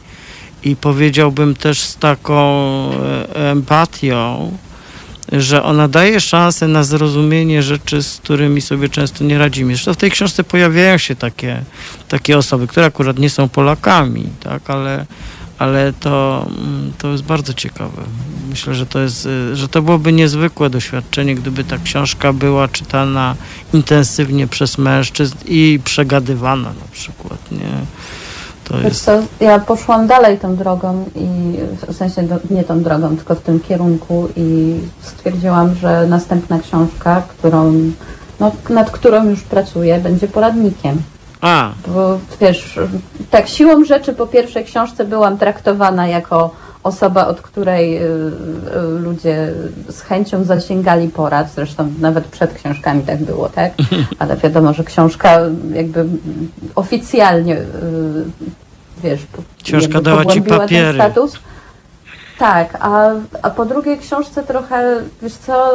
Speaker 1: i powiedziałbym też z taką e, empatią, że ona daje szansę na zrozumienie rzeczy, z którymi sobie często nie radzimy. Zresztą w tej książce pojawiają się takie, takie osoby, które akurat nie są Polakami, tak, ale ale to, mm, to jest bardzo ciekawe. Myślę, że to, jest, y, że to byłoby niezwykłe doświadczenie, gdyby ta książka była czytana intensywnie przez mężczyzn i przegadywana na przykład, nie?
Speaker 2: To jest... Co, ja poszłam dalej tą drogą i w sensie do, nie tą drogą, tylko w tym kierunku i stwierdziłam, że następna książka, którą, no, nad którą już pracuję, będzie poradnikiem. A. Bo wiesz, tak siłą rzeczy po pierwszej książce byłam traktowana jako osoba, od której y, y, ludzie z chęcią zasięgali porad, zresztą nawet przed książkami tak było, tak? Ale wiadomo, że książka jakby oficjalnie, y, wiesz,
Speaker 1: książka dała ci papiery. status.
Speaker 2: Tak, a, a po drugiej książce trochę, wiesz co,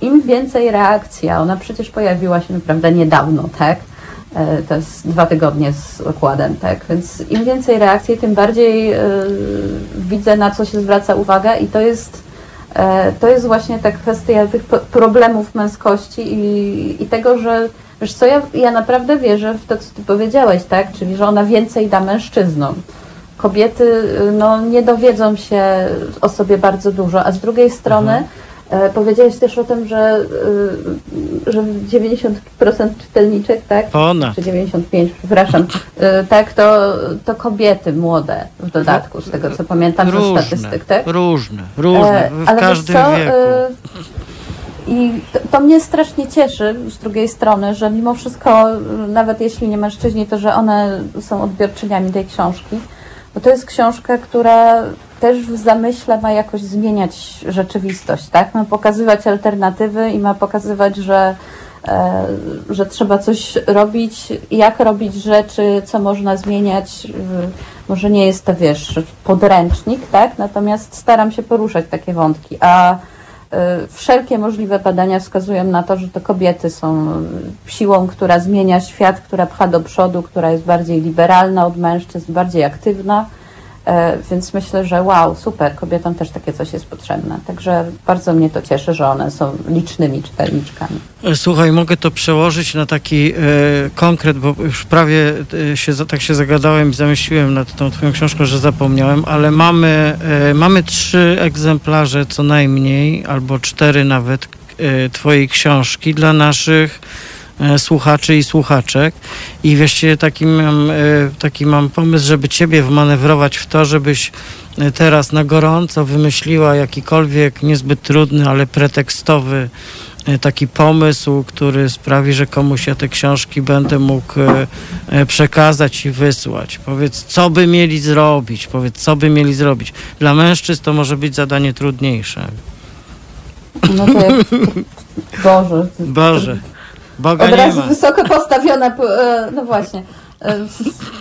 Speaker 2: im więcej reakcja, ona przecież pojawiła się naprawdę niedawno, tak? E, to jest dwa tygodnie z okładem, tak? Więc im więcej reakcji, tym bardziej y, widzę, na co się zwraca uwaga i to jest, y, to jest właśnie ta kwestia tych problemów męskości i, i tego, że wiesz co, ja, ja naprawdę wierzę w to, co ty powiedziałeś, tak? Czyli, że ona więcej da mężczyznom. Kobiety no, nie dowiedzą się o sobie bardzo dużo, a z drugiej strony mhm E, powiedziałeś też o tym, że, y, że 90% czytelniczek, tak?
Speaker 1: Ponad.
Speaker 2: Czy 95, przepraszam. Y, tak, to, to kobiety młode w dodatku, z tego co pamiętam
Speaker 1: różne,
Speaker 2: ze statystyk, tak?
Speaker 1: Różne, różne,
Speaker 2: E,
Speaker 1: w
Speaker 2: ale
Speaker 1: każdym
Speaker 2: co,
Speaker 1: wieku.
Speaker 2: e, I to, to mnie strasznie cieszy z drugiej strony, że mimo wszystko, e, nawet jeśli nie mężczyźni, to że one są odbiorczyniami tej książki. Bo to jest książka, która też w zamyśle ma jakoś zmieniać rzeczywistość, tak? Ma pokazywać alternatywy i ma pokazywać, że, e, że trzeba coś robić, jak robić rzeczy, co można zmieniać. E, Może nie jest to, wiesz, podręcznik, tak? Natomiast staram się poruszać takie wątki. A e, wszelkie możliwe badania wskazują na to, że to kobiety są siłą, która zmienia świat, która pcha do przodu, która jest bardziej liberalna od mężczyzn, bardziej aktywna. E, Więc myślę, że wow, super, kobietom też takie coś jest potrzebne. Także bardzo mnie to cieszy, że one są licznymi czytelniczkami.
Speaker 1: E, Słuchaj, mogę to przełożyć na taki e, konkret, bo już prawie e, się, tak się zagadałem i zamyśliłem nad tą twoją książką, że zapomniałem, ale mamy, e, mamy trzy egzemplarze co najmniej, albo cztery nawet e, twojej książki dla naszych słuchaczy i słuchaczek. I właściwie taki mam, e, taki mam pomysł, żeby ciebie wmanewrować w to, żebyś e, teraz na gorąco wymyśliła jakikolwiek niezbyt trudny, ale pretekstowy e, taki pomysł, który sprawi, że komuś ja te książki będę mógł e, e, przekazać i wysłać. Powiedz, co by mieli zrobić? Powiedz, co by mieli zrobić? Dla mężczyzn to może być zadanie trudniejsze.
Speaker 2: No to jak, Boże.
Speaker 1: Boże, Boga
Speaker 2: Od razu
Speaker 1: ma.
Speaker 2: wysoko postawiona, po- e, no właśnie. E,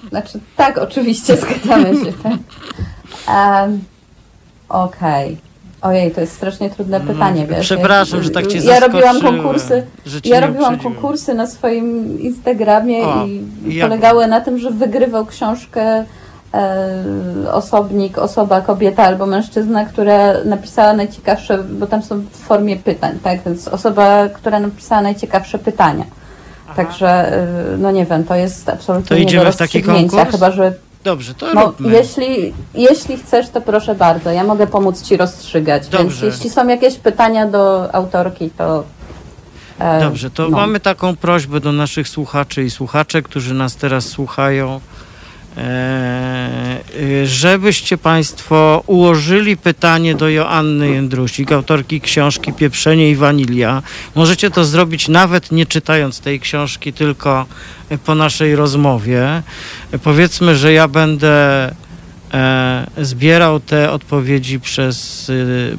Speaker 2: Znaczy, tak, oczywiście, zgadzamy się. Tak. Em, Okej. Ojej, to jest strasznie trudne pytanie, wiesz.
Speaker 1: Przepraszam,
Speaker 2: ja,
Speaker 1: że tak cię
Speaker 2: Ja robiłam konkursy, ja robiłam
Speaker 1: uprzedziłem.
Speaker 2: konkursy na swoim Instagramie
Speaker 1: O,
Speaker 2: i
Speaker 1: i
Speaker 2: polegały na tym, że wygrywał książkę osobnik, osoba, kobieta albo mężczyzna, która napisała najciekawsze, bo tam są w formie pytań, tak? Więc osoba, która napisała najciekawsze pytania. Także, e, no nie wiem, to jest absolutnie
Speaker 1: To
Speaker 2: nie
Speaker 1: idziemy
Speaker 2: do
Speaker 1: w taki konkurs?
Speaker 2: chyba że
Speaker 1: Dobrze, to
Speaker 2: no,
Speaker 1: róbmy.
Speaker 2: jeśli, jeśli chcesz, to proszę bardzo, ja mogę pomóc Ci rozstrzygać. Więc
Speaker 1: Dobrze.
Speaker 2: jeśli są jakieś pytania do autorki, to. e,
Speaker 1: Dobrze, to
Speaker 2: no.
Speaker 1: mamy taką prośbę do naszych słuchaczy i słuchaczek, którzy nas teraz słuchają, e, e, żebyście Państwo ułożyli pytanie do Joanny Jędrusik, autorki książki Pieprzenie i Wanilia. Możecie to zrobić nawet nie czytając tej książki, tylko e, po naszej rozmowie. E, Powiedzmy, że ja będę e, zbierał te odpowiedzi przez,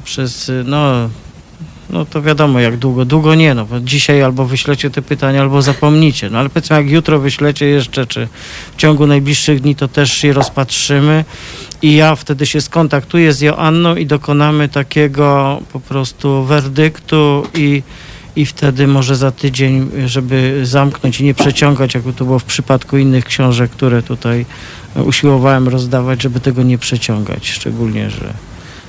Speaker 1: przez no, no to wiadomo jak długo. Długo nie, no bo dzisiaj albo wyślecie te pytania, albo zapomnicie. No ale powiedzmy jak jutro wyślecie jeszcze, czy w ciągu najbliższych dni, to też je rozpatrzymy i ja wtedy się skontaktuję z Joanną i dokonamy takiego po prostu werdyktu i i wtedy może za tydzień, żeby zamknąć i nie przeciągać, jak to było w przypadku innych książek, które tutaj usiłowałem rozdawać, żeby tego nie przeciągać, szczególnie, że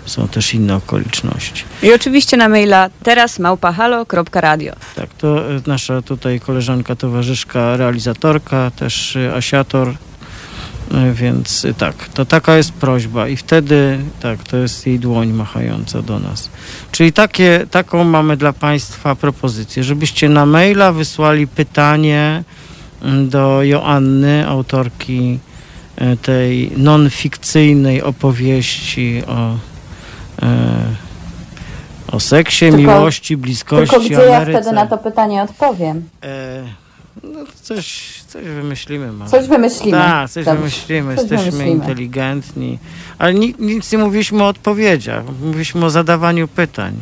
Speaker 1: są też inne okoliczności.
Speaker 4: I oczywiście na maila teraz małpahalo.radio.
Speaker 1: Tak, to e, nasza tutaj koleżanka, towarzyszka, realizatorka, też e, Asiator, e, więc tak, to taka jest prośba i wtedy, tak, to jest jej dłoń machająca do nas. Czyli takie, taką mamy dla Państwa propozycję, żebyście na maila wysłali pytanie mm, do Joanny, autorki tej non-fikcyjnej opowieści o, o seksie,
Speaker 2: Tylko-
Speaker 1: miłości, bliskości,
Speaker 2: Tylko gdzie ja
Speaker 1: Ameryce.
Speaker 2: wtedy na to pytanie odpowiem?
Speaker 1: E, no to coś, coś wymyślimy. Może.
Speaker 2: Coś wymyślimy.
Speaker 1: Tak, coś
Speaker 2: Dobrze.
Speaker 1: wymyślimy.
Speaker 2: Coś
Speaker 1: Jesteśmy
Speaker 2: wymyślimy.
Speaker 1: inteligentni. Ale ni, nic nie mówiliśmy o odpowiedziach. Mówiliśmy o zadawaniu pytań.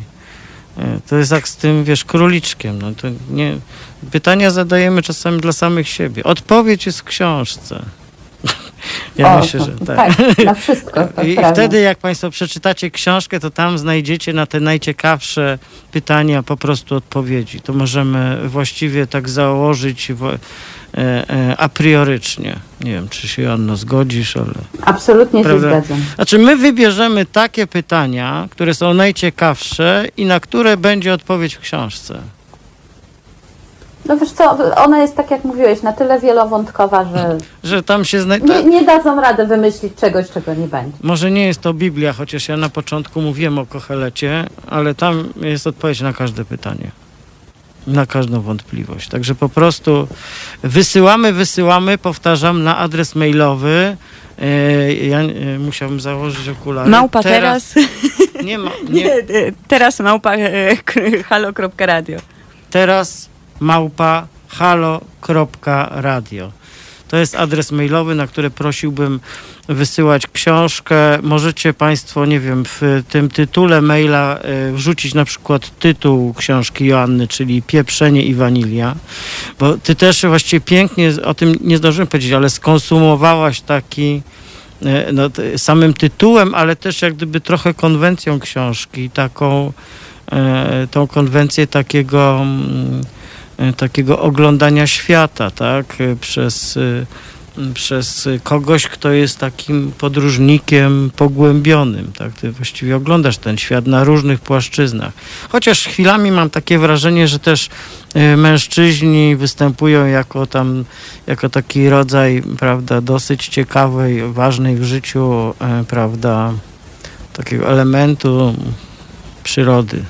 Speaker 1: E, To jest jak z tym, wiesz, króliczkiem. No to nie, pytania zadajemy czasami dla samych siebie. Odpowiedź jest w książce. Ja
Speaker 2: O,
Speaker 1: myślę, że tak.
Speaker 2: tak. na wszystko.
Speaker 1: I wtedy, jak Państwo przeczytacie książkę, to tam znajdziecie na te najciekawsze pytania po prostu odpowiedzi. To możemy właściwie tak założyć e, e, a priorycznie. Nie wiem, czy się Joanno zgodzisz, ale.
Speaker 2: Absolutnie się
Speaker 1: Prawda?
Speaker 2: zgadzam.
Speaker 1: Znaczy, my wybierzemy takie pytania, które są najciekawsze i na które będzie odpowiedź w książce.
Speaker 2: No wiesz co, ona jest tak jak mówiłeś, na tyle wielowątkowa, że,
Speaker 1: że tam się
Speaker 2: nie,
Speaker 1: znajduje.
Speaker 2: nie dadzą rady wymyślić czegoś, czego nie będzie.
Speaker 1: Może nie jest to Biblia, chociaż ja na początku mówiłem o Kochelecie, ale tam jest odpowiedź na każde pytanie. Na każdą wątpliwość. Także po prostu wysyłamy, wysyłamy, powtarzam, na adres mailowy. E, Ja e, musiałbym założyć okulary.
Speaker 4: Małpa teraz.
Speaker 1: Nie ma.
Speaker 4: Nie,
Speaker 1: Nie,
Speaker 4: e, teraz małpa halo.radio.
Speaker 1: teraz małpa halo.radio. To jest adres mailowy, na który prosiłbym wysyłać książkę. Możecie Państwo, nie wiem, w tym tytule maila e, wrzucić na przykład tytuł książki Joanny, czyli Pieprzenie i Wanilia, bo Ty też właściwie pięknie, o tym nie zdążyłem powiedzieć, ale skonsumowałaś taki e, no, samym tytułem, ale też jak gdyby trochę konwencją książki, taką e, tą konwencję takiego mm, takiego oglądania świata, tak, e, przez, m, przez kogoś, kto jest takim podróżnikiem pogłębionym, tak, ty właściwie oglądasz ten świat na różnych płaszczyznach. Chociaż chwilami mam takie wrażenie, że też mężczyźni występują jako tam, jako taki rodzaj, prawda, dosyć ciekawej, ważnej w życiu, prawda, takiego elementu przyrody.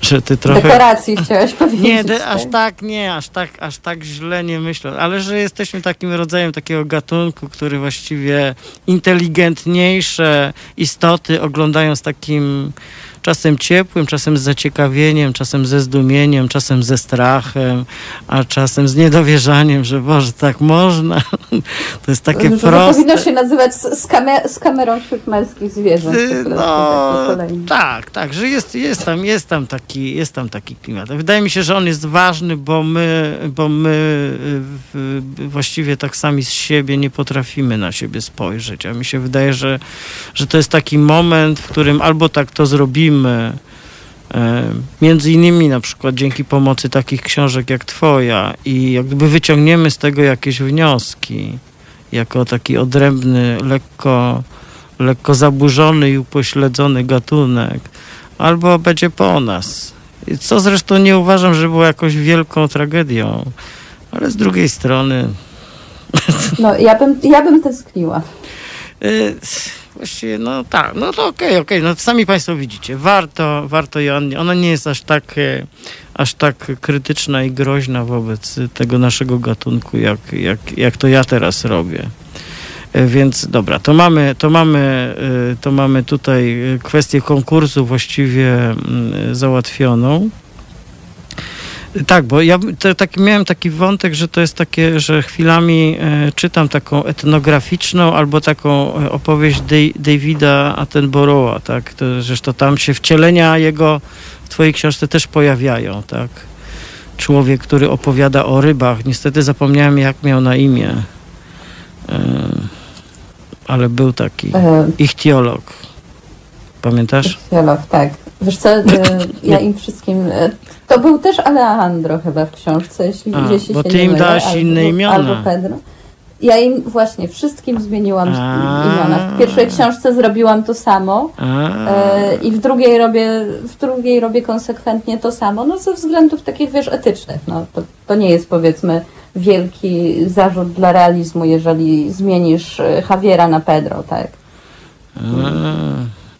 Speaker 1: Że ty trochę.
Speaker 2: Dekoracji chciałeś powiedzieć.
Speaker 1: Nie, de, aż
Speaker 2: tak?
Speaker 1: tak nie, aż tak, aż tak źle nie myślę, ale że jesteśmy takim rodzajem takiego gatunku, który właściwie inteligentniejsze istoty oglądają z takim czasem ciepłym, czasem z zaciekawieniem, czasem ze zdumieniem, czasem ze strachem, a czasem z niedowierzaniem, że Boże, tak można. To jest takie
Speaker 2: że
Speaker 1: proste.
Speaker 2: powinno się nazywać z, kamer, z kamerą wśród męskich zwierząt.
Speaker 1: Y,
Speaker 2: prostu,
Speaker 1: No,
Speaker 2: tak
Speaker 1: tak, że jest, jest, tam, jest, tam taki, jest tam taki klimat. Wydaje mi się, że on jest ważny, bo my, bo my właściwie tak sami z siebie nie potrafimy na siebie spojrzeć. A mi się wydaje, że, że to jest taki moment, w którym albo tak to zrobimy, e, Między innymi na przykład dzięki pomocy takich książek jak twoja i jak gdyby wyciągniemy z tego jakieś wnioski, jako taki odrębny, lekko lekko zaburzony i upośledzony gatunek, albo będzie po nas. Co zresztą nie uważam, że było jakąś wielką tragedią, ale z drugiej strony
Speaker 2: No, ja bym, ja bym tęskniła.
Speaker 1: Właściwie no tak, no to okej, okej, no sami Państwo widzicie, warto, warto Joannie, ona nie jest aż tak, e, aż tak krytyczna i groźna wobec tego naszego gatunku, jak, jak, jak to ja teraz robię. E, Więc dobra, to mamy, to mamy, e, to mamy tutaj kwestię konkursu właściwie mm, załatwioną. Tak, bo ja te, taki, miałem taki wątek, że to jest takie, że chwilami e, czytam taką etnograficzną albo taką e, opowieść Dej- Davida Attenborougha, tak? To, zresztą tam się wcielenia jego w twojej książce też pojawiają, tak? Człowiek, który opowiada o rybach. Niestety zapomniałem, jak miał na imię. E, ale był taki
Speaker 2: E,
Speaker 1: ichtiolog. Pamiętasz?
Speaker 2: Dialog, tak. Wiesz co, e, ja im wszystkim... e, To był też Alejandro chyba w książce, jeśli
Speaker 1: A,
Speaker 2: jeśli
Speaker 1: bo
Speaker 2: się
Speaker 1: ty
Speaker 2: nie
Speaker 1: im
Speaker 2: mylę,
Speaker 1: dałaś
Speaker 2: albo-
Speaker 1: inne imiona.
Speaker 2: Albo Pedro. Ja im właśnie wszystkim zmieniłam
Speaker 1: A.
Speaker 2: imiona. W pierwszej książce zrobiłam to samo e, i w drugiej robię w drugiej robię konsekwentnie to samo, no ze względów takich, wiesz, etycznych. No, to, to nie jest powiedzmy wielki zarzut dla realizmu, jeżeli zmienisz e, Javiera na Pedro, tak?
Speaker 1: A,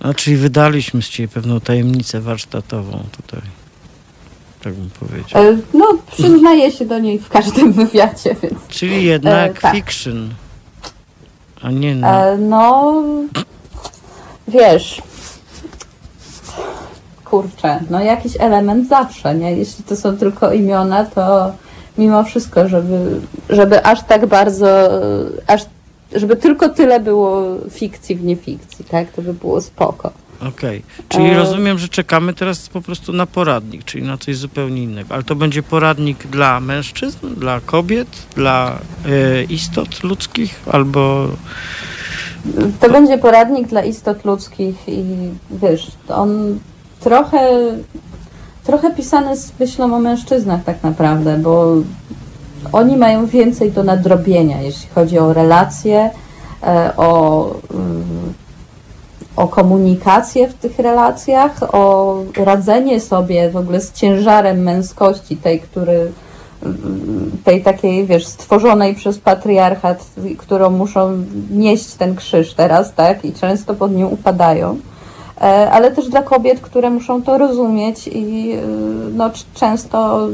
Speaker 1: a czyli wydaliśmy z ciebie pewną tajemnicę warsztatową tutaj. Tak bym powiedział.
Speaker 2: E, No, przyznaję się do niej w każdym wywiadzie, więc
Speaker 1: Czyli jednak
Speaker 2: e, tak.
Speaker 1: fiction. A nie na.
Speaker 2: E, no, wiesz, kurczę, no jakiś element zawsze, nie? Jeśli to są tylko imiona, to mimo wszystko, żeby, żeby aż tak bardzo, aż, żeby tylko tyle było fikcji w niefikcji, tak? To by było spoko.
Speaker 1: Okej. Czyli
Speaker 2: e-
Speaker 1: rozumiem, że czekamy teraz po prostu na poradnik, czyli na coś zupełnie innego. Ale to będzie poradnik dla mężczyzn, dla kobiet, dla e, istot ludzkich, albo.
Speaker 2: To będzie poradnik dla istot ludzkich i wiesz, on trochę, trochę pisany z myślą o mężczyznach tak naprawdę, bo oni mają więcej do nadrobienia, jeśli chodzi o relacje, e, o, mm, o komunikację w tych relacjach, o radzenie sobie w ogóle z ciężarem męskości, tej, który tej takiej, wiesz, stworzonej przez patriarchat, którą muszą nieść ten krzyż teraz, tak? I często pod nim upadają. E, ale też dla kobiet, które muszą to rozumieć i e, no, często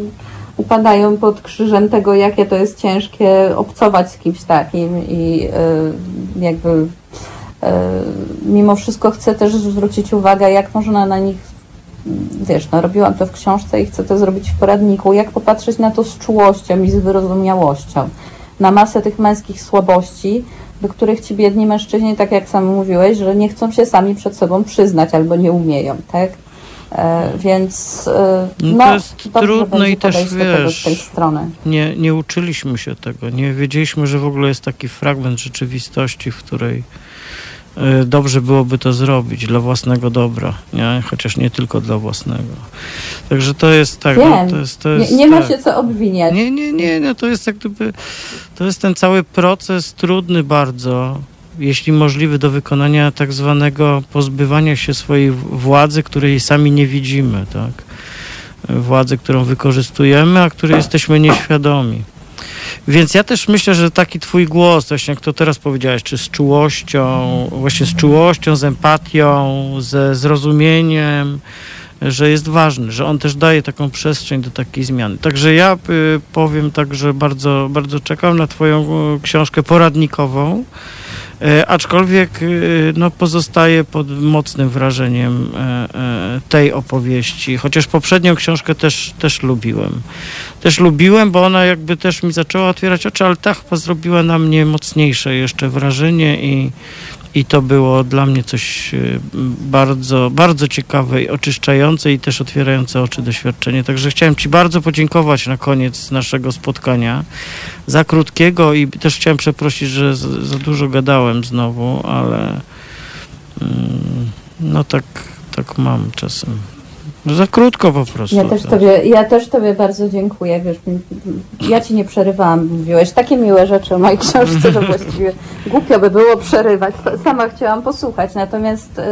Speaker 2: upadają pod krzyżem tego, jakie to jest ciężkie obcować z kimś takim i e, jakby mimo wszystko chcę też zwrócić uwagę, jak można na nich wiesz, no robiłam to w książce i chcę to zrobić w poradniku, jak popatrzeć na to z czułością i z wyrozumiałością, na masę tych męskich słabości, do których ci biedni mężczyźni, tak jak sam mówiłeś, że nie chcą się sami przed sobą przyznać albo nie umieją, tak? E, więc e, no,
Speaker 1: no to jest trudne i też wiesz,
Speaker 2: z tej strony.
Speaker 1: Nie, nie uczyliśmy się tego, nie wiedzieliśmy, że w ogóle jest taki fragment rzeczywistości, w której Y, dobrze byłoby to zrobić dla własnego dobra, nie? chociaż nie tylko dla własnego. Także to jest tak.
Speaker 2: No, to jest, to jest, nie, nie tak. ma się co obwiniać.
Speaker 1: Nie, nie, nie, nie, to jest jak gdyby, to jest ten cały proces trudny bardzo, jeśli możliwy do wykonania tak zwanego pozbywania się swojej władzy, której sami nie widzimy, tak? Władzy, którą wykorzystujemy, a której jesteśmy nieświadomi. Więc ja też myślę, że taki twój głos, właśnie jak to teraz powiedziałeś, czy z czułością, właśnie z czułością, z empatią, ze zrozumieniem, że jest ważny, że on też daje taką przestrzeń do takiej zmiany. Także ja y, powiem tak, że bardzo, bardzo czekam na twoją y, książkę poradnikową. E, aczkolwiek e, no, pozostaje pod mocnym wrażeniem e, tej opowieści, chociaż poprzednią książkę też, też lubiłem. Też lubiłem, bo ona jakby też mi zaczęła otwierać oczy, ale ta chyba zrobiła na mnie mocniejsze jeszcze wrażenie i, i to było dla mnie coś y, bardzo, bardzo ciekawe i oczyszczające i też otwierające oczy doświadczenie. Także chciałem Ci bardzo podziękować na koniec naszego spotkania za krótkiego i też chciałem przeprosić, że za dużo gadałem znowu, ale mm, no tak, tak mam czasem. No za krótko po prostu.
Speaker 2: Ja też, tobie, ja też Tobie bardzo dziękuję. Wiesz, ja Ci nie przerywałam, mówiłeś takie miłe rzeczy o mojej książce, że właściwie głupio by było przerywać. Sama chciałam posłuchać, natomiast y,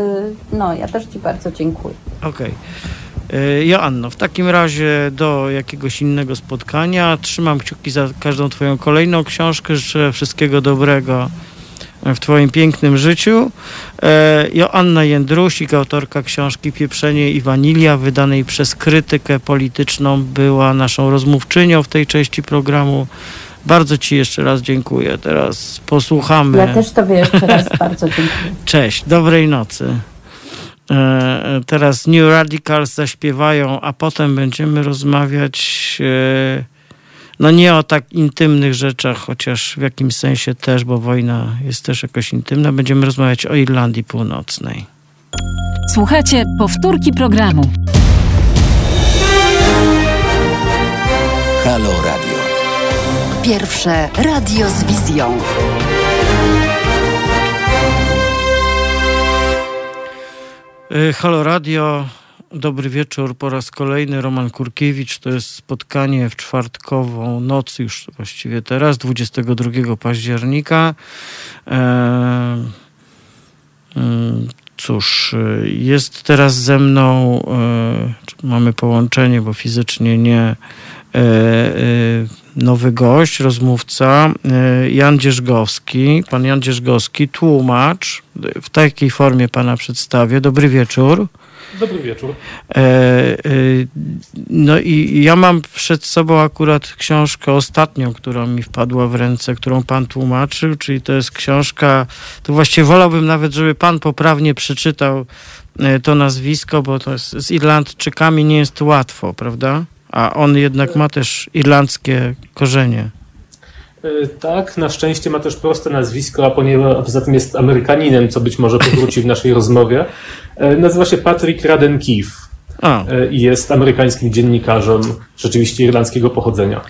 Speaker 2: no, ja też Ci bardzo dziękuję.
Speaker 1: Okej. Okay. Joanno, w takim razie do jakiegoś innego spotkania. Trzymam kciuki za każdą Twoją kolejną książkę. Życzę wszystkiego dobrego w Twoim pięknym życiu. E, Joanna Jędrusik, autorka książki Pieprzenie i Wanilia, wydanej przez krytykę polityczną, była naszą rozmówczynią w tej części programu. Bardzo Ci jeszcze raz dziękuję. Teraz posłuchamy.
Speaker 2: Ja też Tobie jeszcze raz bardzo dziękuję.
Speaker 1: Cześć, dobrej nocy. E, teraz New Radicals zaśpiewają, a potem będziemy rozmawiać e, no nie o tak intymnych rzeczach, chociaż w jakimś sensie też, bo wojna jest też jakoś intymna. Będziemy rozmawiać o Irlandii Północnej.
Speaker 3: Słuchajcie powtórki programu.
Speaker 5: Halo Radio. Pierwsze radio z wizją.
Speaker 1: Y, Halo Radio Dobry wieczór po raz kolejny. Roman Kurkiewicz. To jest spotkanie w czwartkową noc, już właściwie teraz, 22 października. E, mm, cóż, jest teraz ze mną, e, mamy połączenie, bo fizycznie nie, e, nowy gość, rozmówca, Jan Dzierżgowski. Pan Jan Dzierżgowski, tłumacz. W takiej formie pana przedstawię. Dobry wieczór.
Speaker 6: Dobry wieczór. E, e,
Speaker 1: no i ja mam przed sobą akurat książkę ostatnią, która mi wpadła w ręce, którą pan tłumaczył, czyli to jest książka, to właściwie wolałbym nawet, żeby pan poprawnie przeczytał e, to nazwisko, bo to jest, z Irlandczykami nie jest łatwo, prawda? A on jednak ma też irlandzkie korzenie.
Speaker 6: Tak, na szczęście ma też proste nazwisko, a ponieważ poza tym jest Amerykaninem, co być może powróci w naszej rozmowie. E, nazywa się Patrick Radden Keefe. E, I jest amerykańskim dziennikarzem rzeczywiście irlandzkiego pochodzenia.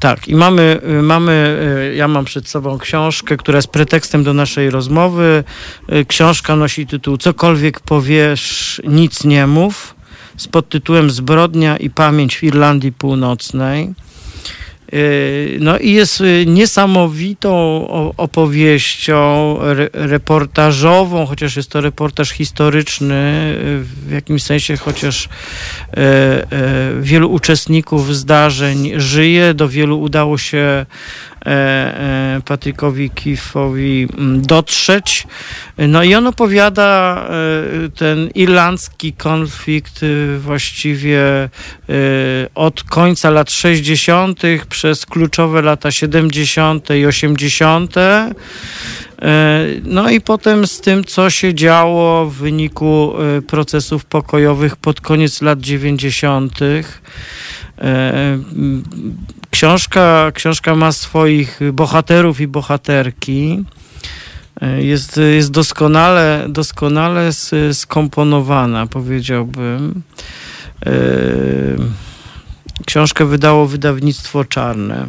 Speaker 1: Tak, i mamy, y, mamy, y, ja mam przed sobą książkę, która jest pretekstem do naszej rozmowy. Y, książka nosi tytuł Cokolwiek powiesz, nic nie mów, z podtytułem Zbrodnia i pamięć w Irlandii Północnej. No i jest niesamowitą opowieścią reportażową, chociaż jest to reportaż historyczny w jakimś sensie, chociaż wielu uczestników zdarzeń żyje, do wielu udało się Patrykowi Kifowi mm, dotrzeć. No i on opowiada e, ten irlandzki konflikt właściwie od końca lat 60. przez kluczowe lata 70. i 80. No i potem z tym, co się działo w wyniku procesów pokojowych pod koniec lat 90. Książka, książka ma swoich bohaterów i bohaterki. Jest, jest doskonale, doskonale skomponowana, powiedziałbym. Książkę wydało wydawnictwo czarne.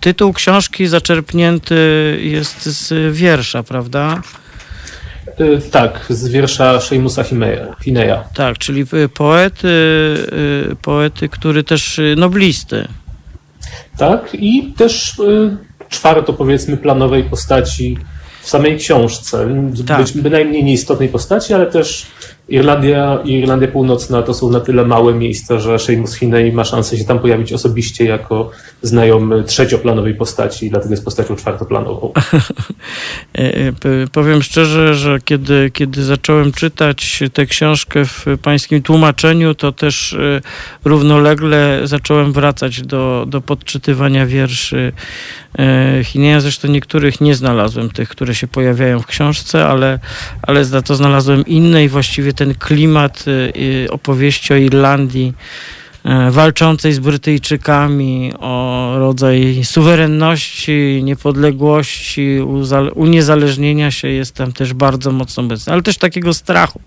Speaker 1: Tytuł książki zaczerpnięty jest z wiersza, prawda?
Speaker 6: Y, tak, z wiersza Seymusa Hineya.
Speaker 1: Tak, czyli y, poety, y, poety, który też noblisty.
Speaker 6: Tak, i też czwarto powiedzmy planowej postaci w samej książce. Tak. Być bynajmniej nieistotnej postaci, ale też Irlandia i Irlandia Północna to są na tyle małe miejsca, że Seamus Hinney ma szansę się tam pojawić osobiście jako znajomy trzecioplanowej postaci, dlatego jest postacią czwartoplanową.
Speaker 1: E, e, powiem szczerze, że kiedy, kiedy zacząłem czytać tę książkę w pańskim tłumaczeniu, to też e, równolegle zacząłem wracać do, do podczytywania wierszy Hineya. Zresztą niektórych nie znalazłem, tych, które się pojawiają w książce, ale, ale za to znalazłem inne i właściwie ten klimat y, opowieści o Irlandii E, walczącej z Brytyjczykami o rodzaj suwerenności, niepodległości, uniezależnienia się jest tam też bardzo mocno obecny, ale też takiego strachu,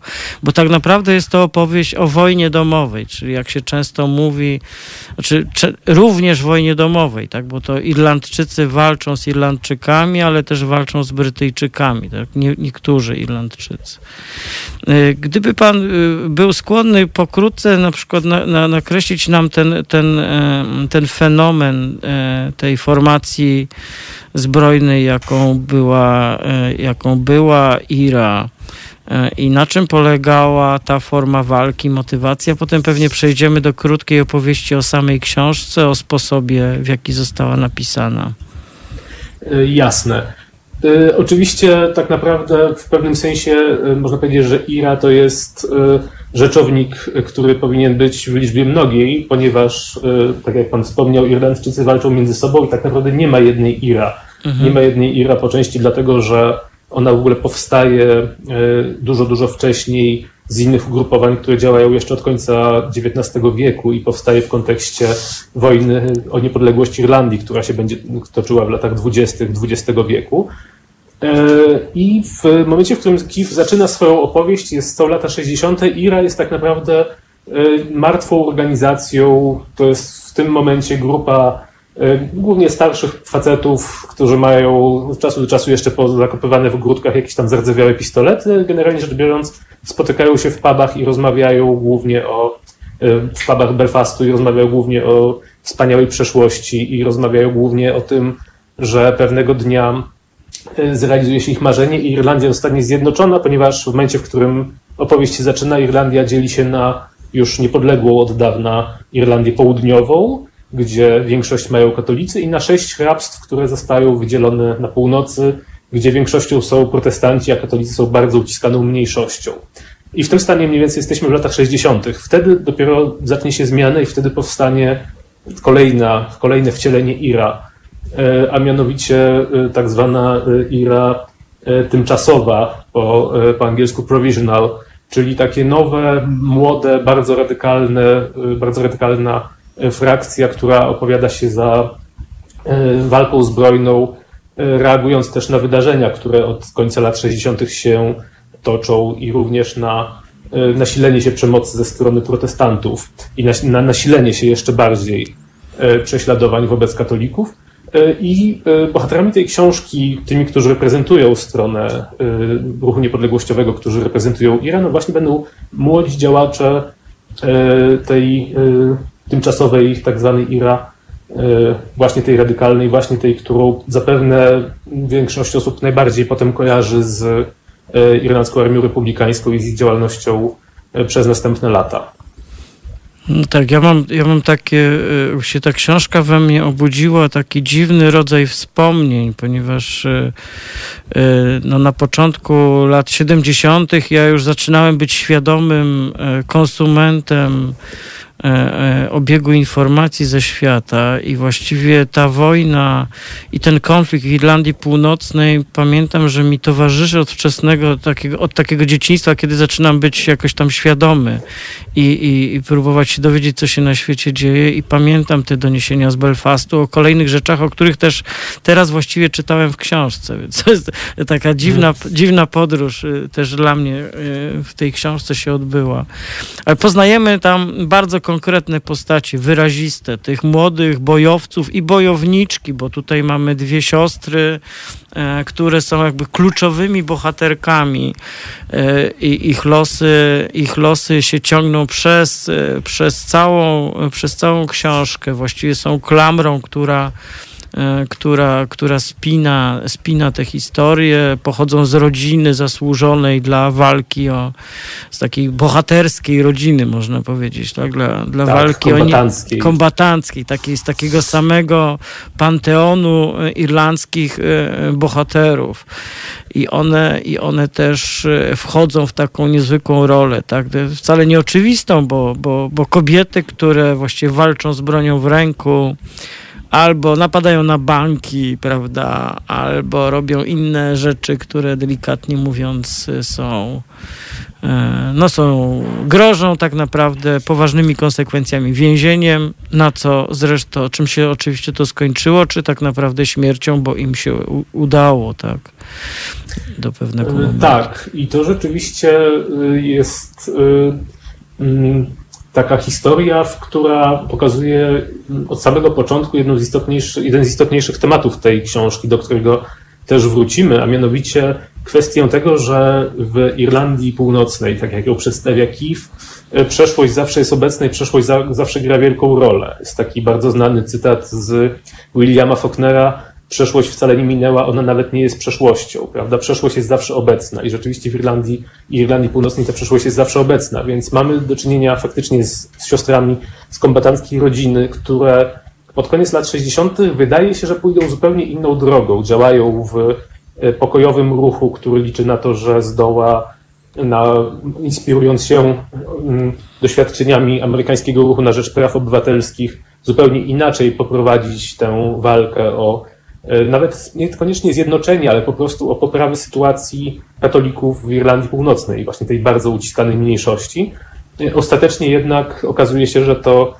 Speaker 1: bo tak naprawdę jest to opowieść o wojnie domowej, czyli jak się często mówi, znaczy również wojnie domowej, tak, bo to Irlandczycy walczą z Irlandczykami, ale też walczą z Brytyjczykami, tak, Nie, niektórzy Irlandczycy. E, gdyby pan y, był skłonny pokrótce na przykład na, na, nakreślić określić nam ten, ten, e, ten fenomen e, tej formacji zbrojnej, jaką była, e, jaką była IRA i na czym polegała ta forma walki, motywacja. Potem pewnie przejdziemy do krótkiej opowieści o samej książce, o sposobie, w jaki została napisana.
Speaker 6: Jasne. Oczywiście tak naprawdę w pewnym sensie można powiedzieć, że IRA to jest rzeczownik, który powinien być w liczbie mnogiej, ponieważ, e, tak jak pan wspomniał, Irlandczycy walczą między sobą i tak naprawdę nie ma jednej IRA. Mhm. Nie ma jednej IRA po części dlatego, że ona w ogóle powstaje e, dużo, dużo wcześniej z innych ugrupowań, które działają jeszcze od końca XIX wieku i powstaje w kontekście wojny o niepodległość Irlandii, która się będzie toczyła w latach dwudziestych XX wieku. E, I w momencie, w którym Kif zaczyna swoją opowieść, jest to lata 60., IRA jest tak naprawdę e, martwą organizacją. To jest w tym momencie grupa głównie starszych facetów, którzy mają od czasu do czasu jeszcze zakopywane w grudkach jakieś tam zardzewiałe pistolety. Generalnie rzecz biorąc, spotykają się w pubach i rozmawiają głównie o w pubach Belfastu i rozmawiają głównie o wspaniałej przeszłości i rozmawiają głównie o tym, że pewnego dnia E, zrealizuje się ich marzenie i Irlandia zostanie zjednoczona, ponieważ w momencie, w którym opowieść się zaczyna, Irlandia dzieli się na już niepodległą od dawna Irlandię Południową, gdzie większość mają katolicy, i na sześć hrabstw, które zostają wydzielone na północy, gdzie większością są protestanci, a katolicy są bardzo uciskaną mniejszością. I w tym stanie mniej więcej jesteśmy w latach 60. Wtedy dopiero zacznie się zmiana i wtedy powstanie kolejna, kolejne wcielenie Ira, E, a mianowicie e, tak zwana e, IRA tymczasowa, po, po angielsku provisional, czyli takie nowe, młode, bardzo radykalne, bardzo radykalna frakcja, która opowiada się za walką zbrojną, reagując też na wydarzenia, które od końca lat 60. się toczą i również na nasilenie się przemocy ze strony protestantów i na nasilenie się jeszcze bardziej prześladowań wobec katolików. E, I e, bohaterami tej książki, tymi, którzy reprezentują stronę e, ruchu niepodległościowego, którzy reprezentują Iran, no właśnie będą młodzi działacze tej tymczasowej tak zwanej IRA, właśnie tej radykalnej, właśnie tej, którą zapewne większość osób najbardziej potem kojarzy z Irlandzką Armią Republikańską i z ich działalnością przez następne lata.
Speaker 1: No tak, ja mam, ja mam takie, e, się ta książka we mnie obudziła taki dziwny rodzaj wspomnień, ponieważ e, e, no, na początku lat 70. ja już zaczynałem być świadomym konsumentem E, e, obiegu informacji ze świata i właściwie ta wojna i ten konflikt w Irlandii Północnej pamiętam, że mi towarzyszy od wczesnego takiego, od takiego dzieciństwa, kiedy zaczynam być jakoś tam świadomy i, i, i próbować się dowiedzieć, co się na świecie dzieje i pamiętam te doniesienia z Belfastu o kolejnych rzeczach, o których też teraz właściwie czytałem w książce, więc to jest taka dziwna, dziwna podróż y, też dla mnie y, w tej książce się odbyła. Ale poznajemy tam bardzo konkretne postacie, wyraziste, tych młodych bojowców i bojowniczki, bo tutaj mamy dwie siostry, e, które są jakby kluczowymi bohaterkami e, i ich losy, ich losy się ciągną przez, e, przez, całą, przez całą książkę. Właściwie są klamrą, która która, która spina, spina te historie, pochodzą z rodziny zasłużonej dla walki o, z takiej bohaterskiej rodziny, można powiedzieć, tak? Dla, dla
Speaker 6: tak,
Speaker 1: walki
Speaker 6: kombatanckiej.
Speaker 1: O, kombatanckiej, takiej, z takiego samego panteonu e, irlandzkich e, bohaterów. I one, I one też wchodzą w taką niezwykłą rolę, tak? Wcale nieoczywistą, bo, bo, bo kobiety, które właściwie walczą z bronią w ręku, albo napadają na banki, prawda, albo robią inne rzeczy, które delikatnie mówiąc są e, no są, grożą tak naprawdę poważnymi konsekwencjami, więzieniem, na co zresztą, czym się oczywiście to skończyło, czy tak naprawdę śmiercią, bo im się udało, tak, do pewnego e, momentu.
Speaker 6: Tak, i to rzeczywiście y, jest mm, taka historia, która pokazuje od samego początku jedną z istotniejszych, jeden z istotniejszych tematów tej książki, do którego też wrócimy, a mianowicie kwestię tego, że w Irlandii Północnej, tak jak ją przedstawia Kiev, przeszłość zawsze jest obecna i przeszłość zawsze gra wielką rolę. Jest taki bardzo znany cytat z Williama Faulknera, przeszłość wcale nie minęła, ona nawet nie jest przeszłością, prawda? Przeszłość jest zawsze obecna i rzeczywiście w Irlandii i Irlandii Północnej ta przeszłość jest zawsze obecna, więc mamy do czynienia faktycznie z, z siostrami z kombatanckiej rodziny, które pod koniec lat 60. wydaje się, że pójdą zupełnie inną drogą. Działają w e, pokojowym ruchu, który liczy na to, że zdoła, na, inspirując się mm, doświadczeniami amerykańskiego ruchu na rzecz praw obywatelskich, zupełnie inaczej poprowadzić tę walkę o nawet niekoniecznie zjednoczenie, ale po prostu o poprawę sytuacji katolików w Irlandii Północnej, właśnie tej bardzo uciskanej mniejszości. E, ostatecznie jednak okazuje się, że to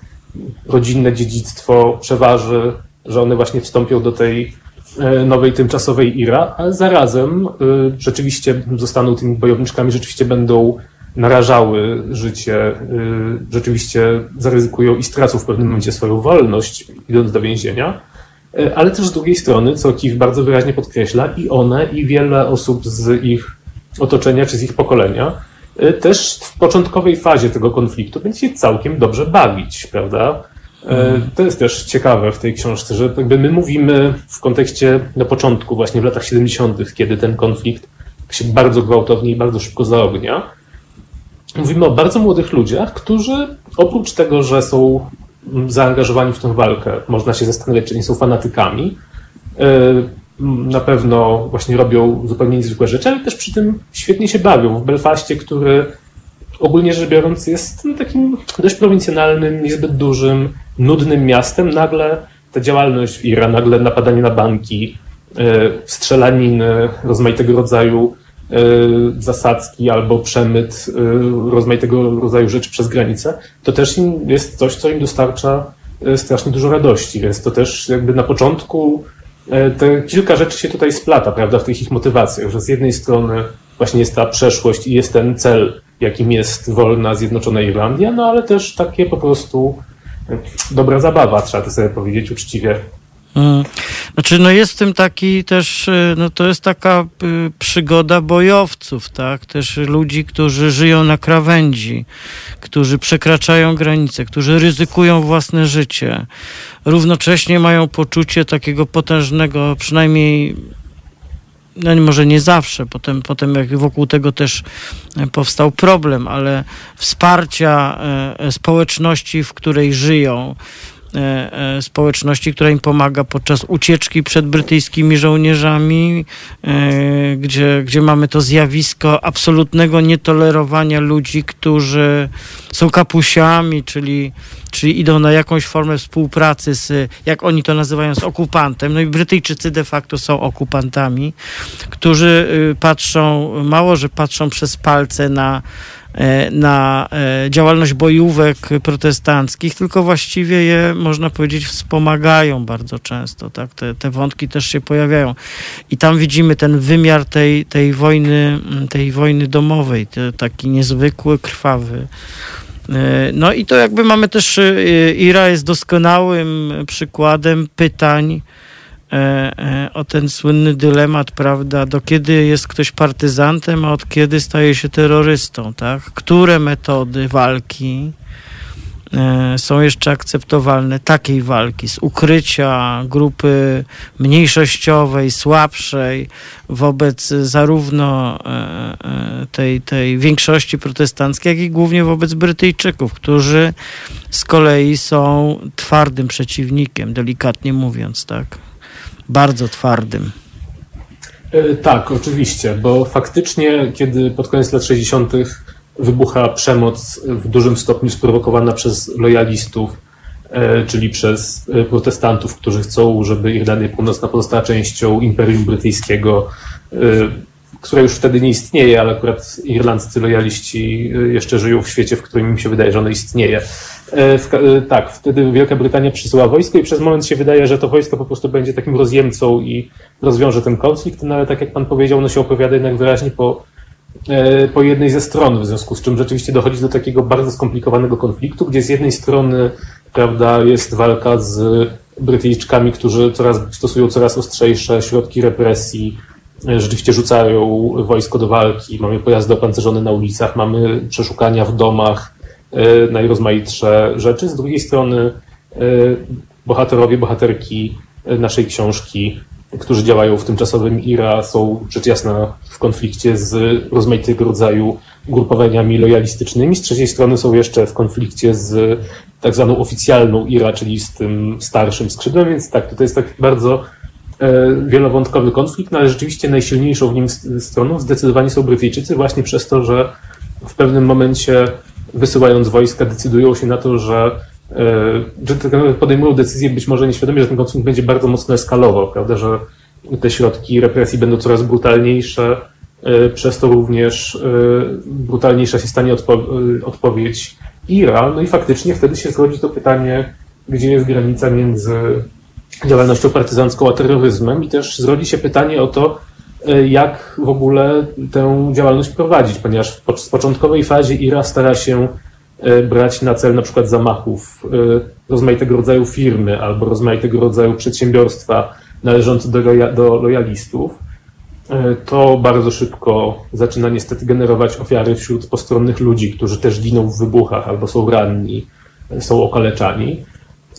Speaker 6: rodzinne dziedzictwo przeważy, że one właśnie wstąpią do tej e, nowej tymczasowej IRA, a zarazem rzeczywiście zostaną tymi bojowniczkami, rzeczywiście będą narażały życie, rzeczywiście zaryzykują i stracą w pewnym momencie swoją wolność, idąc do więzienia. E, ale też z drugiej strony, co Kif bardzo wyraźnie podkreśla, i one, i wiele osób z ich otoczenia czy z ich pokolenia e, też w początkowej fazie tego konfliktu będzie się całkiem dobrze bawić, prawda? Mm. To jest też ciekawe w tej książce, że jakby my mówimy w kontekście na początku, właśnie w latach 70., kiedy ten konflikt się bardzo gwałtownie i bardzo szybko zaognia. Mówimy o bardzo młodych ludziach, którzy oprócz tego, że są zaangażowani w tę walkę. Można się zastanawiać, czy nie są fanatykami. E, na pewno właśnie robią zupełnie niezwykłe rzeczy, ale też przy tym świetnie się bawią. W Belfaście, który ogólnie rzecz biorąc jest no, takim dość prowincjonalnym, niezbyt dużym, nudnym miastem, nagle ta działalność w Ira, nagle napadanie na banki, e, strzelaniny rozmaitego rodzaju zasadzki albo przemyt e, rozmaitego rodzaju rzeczy przez granicę, to też jest coś, co im dostarcza e, strasznie dużo radości. Więc to też jakby na początku te kilka rzeczy się tutaj splata, prawda, w tych ich motywacjach, że z jednej strony właśnie jest ta przeszłość i jest ten cel, jakim jest wolna, zjednoczona Irlandia, no ale też takie po prostu dobra zabawa, trzeba to sobie powiedzieć uczciwie.
Speaker 1: Hmm. Znaczy, no jest w tym taki też, y, no to jest taka y, przygoda bojowców, tak? Też ludzi, którzy żyją na krawędzi, którzy przekraczają granice, którzy ryzykują własne życie. Równocześnie mają poczucie takiego potężnego, przynajmniej no może nie zawsze, potem, potem jak wokół tego też e, powstał problem, ale wsparcia e, społeczności, w której żyją, E, e, społeczności, która im pomaga podczas ucieczki przed brytyjskimi żołnierzami, e, gdzie, gdzie mamy to zjawisko absolutnego nietolerowania ludzi, którzy są kapusiami, czyli, czyli idą na jakąś formę współpracy z, jak oni to nazywają, z okupantem. No i Brytyjczycy de facto są okupantami, którzy y, patrzą, mało, że patrzą przez palce na E, na e, działalność bojówek protestanckich, tylko właściwie je, można powiedzieć, wspomagają bardzo często. Tak? Te, te wątki też się pojawiają. I tam widzimy ten wymiar tej, tej, wojny, tej wojny domowej, te, taki niezwykły, krwawy. E, no i to jakby mamy też, Ira jest doskonałym przykładem pytań, E, e, o ten słynny dylemat, prawda, do kiedy jest ktoś partyzantem, a od kiedy staje się terrorystą, tak? Które metody walki e, są jeszcze akceptowalne takiej walki z ukrycia grupy mniejszościowej, słabszej wobec zarówno tej, tej większości protestanckiej, jak i głównie wobec Brytyjczyków, którzy z kolei są twardym przeciwnikiem, delikatnie mówiąc, tak? Bardzo twardym.
Speaker 6: E, tak, oczywiście, bo faktycznie, kiedy pod koniec lat 60. wybucha przemoc w dużym stopniu sprowokowana przez lojalistów, e, czyli przez e, protestantów, którzy chcą, żeby Irlandia Północna pozostała częścią Imperium Brytyjskiego, które już wtedy nie istnieje, ale akurat irlandzcy lojaliści jeszcze żyją w świecie, w którym im się wydaje, że ono istnieje. E, e, tak, wtedy Wielka Brytania przysyła wojsko i przez moment się wydaje, że to wojsko po prostu będzie takim rozjemcą i rozwiąże ten konflikt, no ale tak jak pan powiedział, ono się opowiada jednak wyraźnie po, e, po jednej ze stron, w związku z czym rzeczywiście dochodzi do takiego bardzo skomplikowanego konfliktu, gdzie z jednej strony prawda, jest walka z Brytyjczykami, którzy coraz, stosują coraz ostrzejsze środki represji, rzeczywiście rzucają wojsko do walki, mamy pojazdy opancerzone na ulicach, mamy przeszukania w domach, najrozmaitsze rzeczy. Z drugiej strony e, bohaterowie, bohaterki naszej książki, którzy działają w tymczasowym IRA, są rzecz jasna w konflikcie z rozmaitego rodzaju ugrupowaniami lojalistycznymi. Z trzeciej strony są jeszcze w konflikcie z tak zwaną oficjalną IRA, czyli z tym starszym skrzydłem, więc tak, to jest tak bardzo e, wielowątkowy konflikt, no ale rzeczywiście najsilniejszą w nim stroną zdecydowanie są Brytyjczycy właśnie przez to, że w pewnym momencie wysyłając wojska, decydują się na to, że, e, że podejmują decyzję być może nieświadomie, że ten konflikt będzie bardzo mocno eskalował, prawda, że te środki represji będą coraz brutalniejsze, e, przez to również e, brutalniejsza się stanie odpo odpowiedź IRA. No i faktycznie wtedy się zrodzi to pytanie, gdzie jest granica między działalnością partyzancką a terroryzmem i też zrodzi się pytanie o to, jak w ogóle tę działalność prowadzić, ponieważ w początkowej fazie IRA stara się e, brać na cel na przykład zamachów e, rozmaitego rodzaju firmy albo rozmaitego rodzaju przedsiębiorstwa należące do, do lojalistów. To bardzo szybko zaczyna niestety generować ofiary wśród postronnych ludzi, którzy też giną w wybuchach albo są ranni, są okaleczani.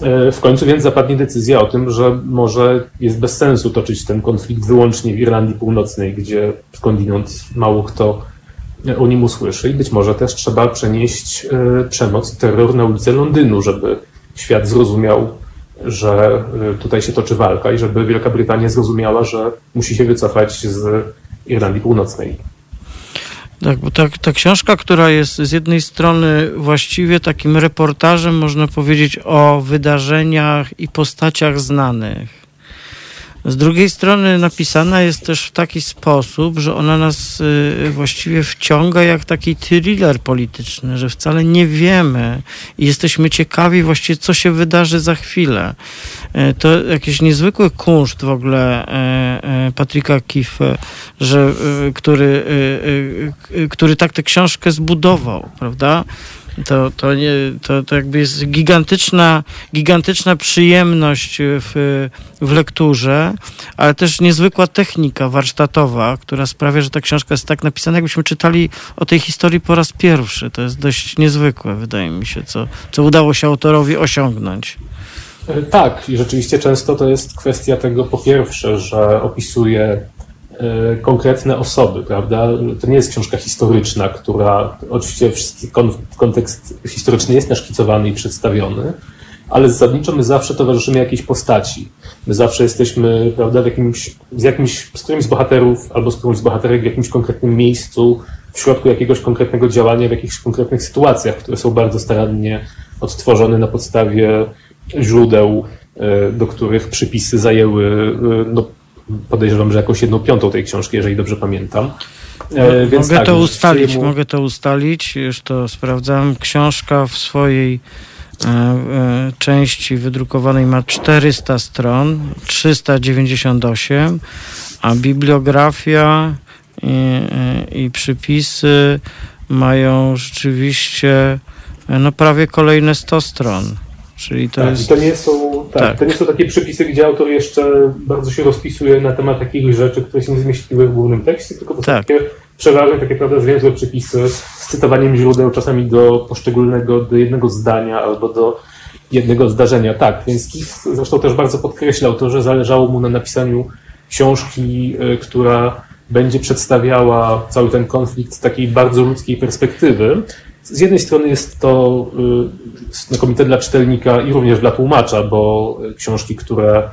Speaker 6: E, w końcu więc zapadnie decyzja o tym, że może jest bez sensu toczyć ten konflikt wyłącznie w Irlandii Północnej, gdzie skądinąd mało kto o nim usłyszy i być może też trzeba przenieść e, przemoc, terror na ulicę Londynu, żeby świat zrozumiał, że e, tutaj się toczy walka i żeby Wielka Brytania zrozumiała, że musi się wycofać z Irlandii Północnej.
Speaker 1: Tak, bo ta, ta książka, która jest z jednej strony właściwie takim reportażem, można powiedzieć, o wydarzeniach i postaciach znanych. Z drugiej strony napisana jest też w taki sposób, że ona nas y, właściwie wciąga jak taki thriller polityczny, że wcale nie wiemy i jesteśmy ciekawi właściwie, co się wydarzy za chwilę. Y, to jakiś niezwykły kunszt w ogóle y, Patryka Kif, że, który, który tak tę książkę zbudował, prawda? To, to, nie, to, to jakby jest gigantyczna, gigantyczna przyjemność w, w lekturze, ale też niezwykła technika warsztatowa, która sprawia, że ta książka jest tak napisana, jakbyśmy czytali o tej historii po raz pierwszy. To jest dość niezwykłe, wydaje mi się, co, co udało się autorowi osiągnąć.
Speaker 6: Tak, i rzeczywiście często to jest kwestia tego, po pierwsze, że opisuje konkretne osoby, prawda? To nie jest książka historyczna, która oczywiście kontekst historyczny jest naszkicowany i przedstawiony, ale zasadniczo my zawsze towarzyszymy jakiejś postaci. My zawsze jesteśmy, prawda, w jakimś, z jakimś, z którymś z bohaterów albo z którymś z bohaterek w jakimś konkretnym miejscu, w środku jakiegoś konkretnego działania, w jakichś konkretnych sytuacjach, które są bardzo starannie odtworzone na podstawie źródeł, e, do których przypisy zajęły e, no, podejrzewam, że jakąś jedną piątą tej książki, jeżeli dobrze pamiętam.
Speaker 1: E, mogę tak, to ustalić, mu... mogę to ustalić, już to sprawdzałem. Książka w swojej e, e, części wydrukowanej ma 400 stron, 398, a bibliografia i, i przypisy mają rzeczywiście no prawie kolejne 100 stron. Czyli to
Speaker 6: tak,
Speaker 1: jest...
Speaker 6: to nie są tak, tak, to nie są takie przepisy, gdzie autor jeszcze bardzo się rozpisuje na temat takich rzeczy, które się nie zmieściły w głównym tekście, tylko to są tak. takie przeważnie takie prawda, zwięzłe przepisy z cytowaniem źródeł czasami do poszczególnego, do jednego zdania albo do jednego zdarzenia. Tak, więc Kif zresztą też bardzo podkreślał to, że zależało mu na napisaniu książki, e, która będzie przedstawiała cały ten konflikt z takiej bardzo ludzkiej perspektywy, z jednej strony jest to y, znakomite dla czytelnika i również dla tłumacza, bo książki, które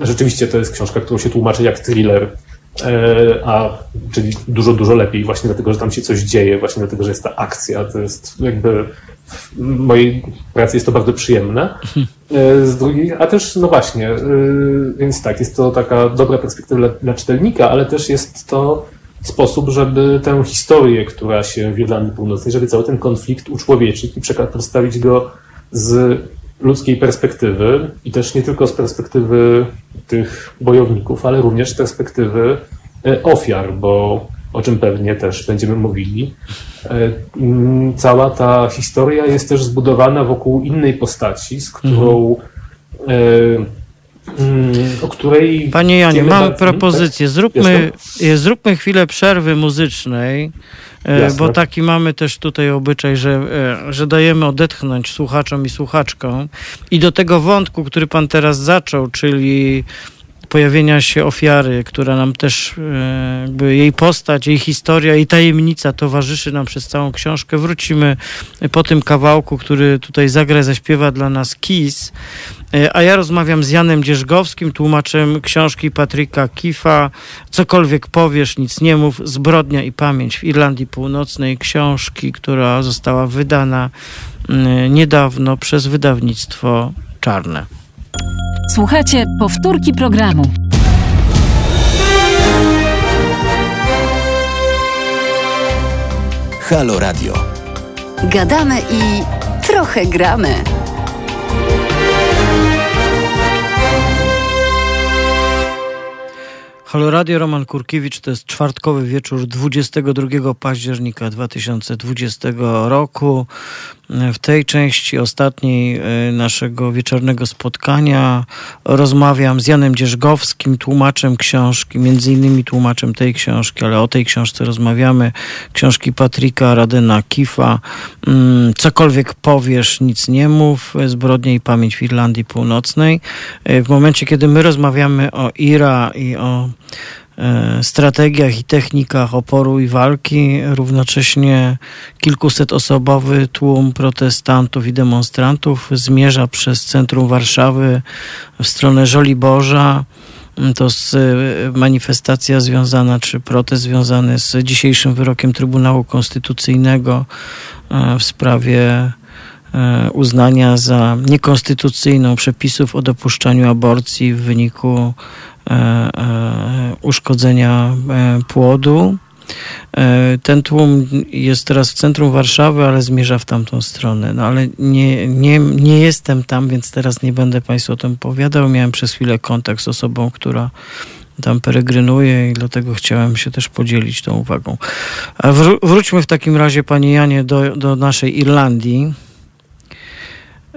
Speaker 6: rzeczywiście to jest książka, którą się tłumaczy jak thriller, e, a czyli dużo, dużo lepiej, właśnie dlatego, że tam się coś dzieje, właśnie dlatego, że jest ta akcja. To jest jakby w mojej pracy jest to bardzo przyjemne. E, z drugiej, a też, no właśnie, y, więc tak, jest to taka dobra perspektywa dla, dla czytelnika, ale też jest to sposób, żeby tę historię, która się w Irlandii Północnej, żeby cały ten konflikt uczłowieczyć i przedstawić go z ludzkiej perspektywy i też nie tylko z perspektywy tych bojowników, ale również z perspektywy e, ofiar, bo o czym pewnie też będziemy mówili. E, cała ta historia jest też zbudowana wokół innej postaci, z którą mhm o której.
Speaker 1: Panie Janie, mam propozycję. Zróbmy, zróbmy chwilę przerwy muzycznej. E, Jasne. Bo taki mamy też tutaj obyczaj, że, e, że dajemy odetchnąć słuchaczom i słuchaczkom. I do tego wątku, który pan teraz zaczął, czyli pojawienia się ofiary, która nam też, e, jakby jej postać, jej historia i tajemnica towarzyszy nam przez całą książkę. Wrócimy po tym kawałku, który tutaj zagra, zaśpiewa dla nas Kiss. E, a ja rozmawiam z Janem Dzierzgowskim, tłumaczem książki Patryka Kifa. Cokolwiek powiesz, nic nie mów. Zbrodnia i pamięć w Irlandii Północnej. Książki, która została wydana mm, niedawno przez wydawnictwo Czarne.
Speaker 3: Słuchajcie powtórki programu.
Speaker 5: Halo Radio. Gadamy i trochę gramy.
Speaker 1: Halo Radio, Roman Kurkiewicz, to jest czwartkowy wieczór 22 października 2020 roku. W tej części ostatniej e, naszego wieczornego spotkania rozmawiam z Janem Dzierzgowskim, tłumaczem książki, między innymi tłumaczem tej książki, ale o tej książce rozmawiamy, książki Patryka Radena Kifa, mm, Cokolwiek powiesz, nic nie mów, Zbrodnia i pamięć w Irlandii Północnej. E, w momencie, kiedy my rozmawiamy o IRA i o strategiach i technikach oporu i walki, równocześnie kilkusetosobowy tłum protestantów i demonstrantów zmierza przez centrum Warszawy w stronę Żoliborza. To jest manifestacja związana, czy protest związany z dzisiejszym wyrokiem Trybunału Konstytucyjnego e, w sprawie e, uznania za niekonstytucyjną przepisów o dopuszczaniu aborcji w wyniku E, e, uszkodzenia e, płodu. Ten tłum jest teraz w centrum Warszawy, ale zmierza w tamtą stronę. No ale nie, nie, nie jestem tam, więc teraz nie będę Państwu o tym opowiadał. Miałem przez chwilę kontakt z osobą, która tam peregrynuję i dlatego chciałem się też podzielić tą uwagą. Wróćmy w takim razie, panie Janie, do, do naszej Irlandii.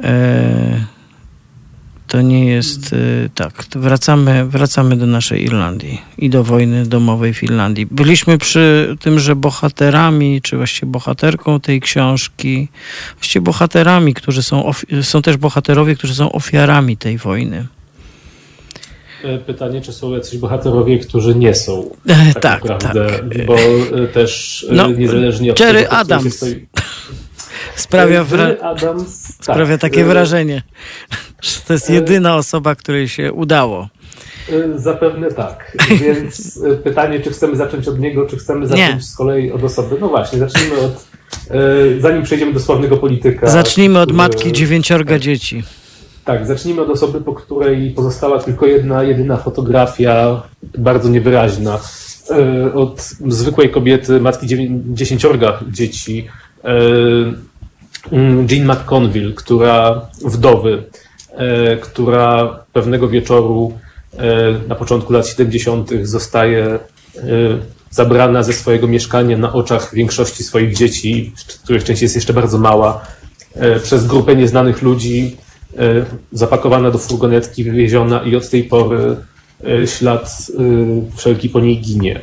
Speaker 1: E, to nie jest e, tak. Wracamy, wracamy do naszej Irlandii i do wojny domowej w Irlandii. Byliśmy przy tym, że bohaterami, czy właściwie bohaterką tej książki, właściwie bohaterami, którzy są, są też bohaterowie, którzy są ofiarami tej wojny.
Speaker 6: E, pytanie, czy są jacyś bohaterowie, którzy nie są.
Speaker 1: Tak, tak naprawdę, tak.
Speaker 6: Bo też no, niezależnie
Speaker 1: od Jerry tego, Adams. Stoi... Sprawia, wra... Adams, tak. Sprawia takie e, wrażenie, że to jest e, jedyna osoba, której się udało.
Speaker 6: E, zapewne tak. Więc pytanie, czy chcemy zacząć od niego, czy chcemy zacząć Nie. z kolei od osoby. No właśnie, zacznijmy od. Zanim przejdziemy do sławnego polityka.
Speaker 1: Zacznijmy od matki dziewięciorga dzieci.
Speaker 6: Tak, zacznijmy od osoby, po której pozostała tylko jedna, jedyna fotografia, bardzo niewyraźna. Od zwykłej kobiety, matki dziesięciorga dzieci, Mm, Jean McConville, która wdowy, e, która pewnego wieczoru e, na początku lat 70. zostaje e, zabrana ze swojego mieszkania na oczach większości swoich dzieci, których część jest jeszcze bardzo mała, przez grupę nieznanych ludzi, zapakowana do furgonetki, wywieziona i od tej pory ślad wszelki po niej ginie.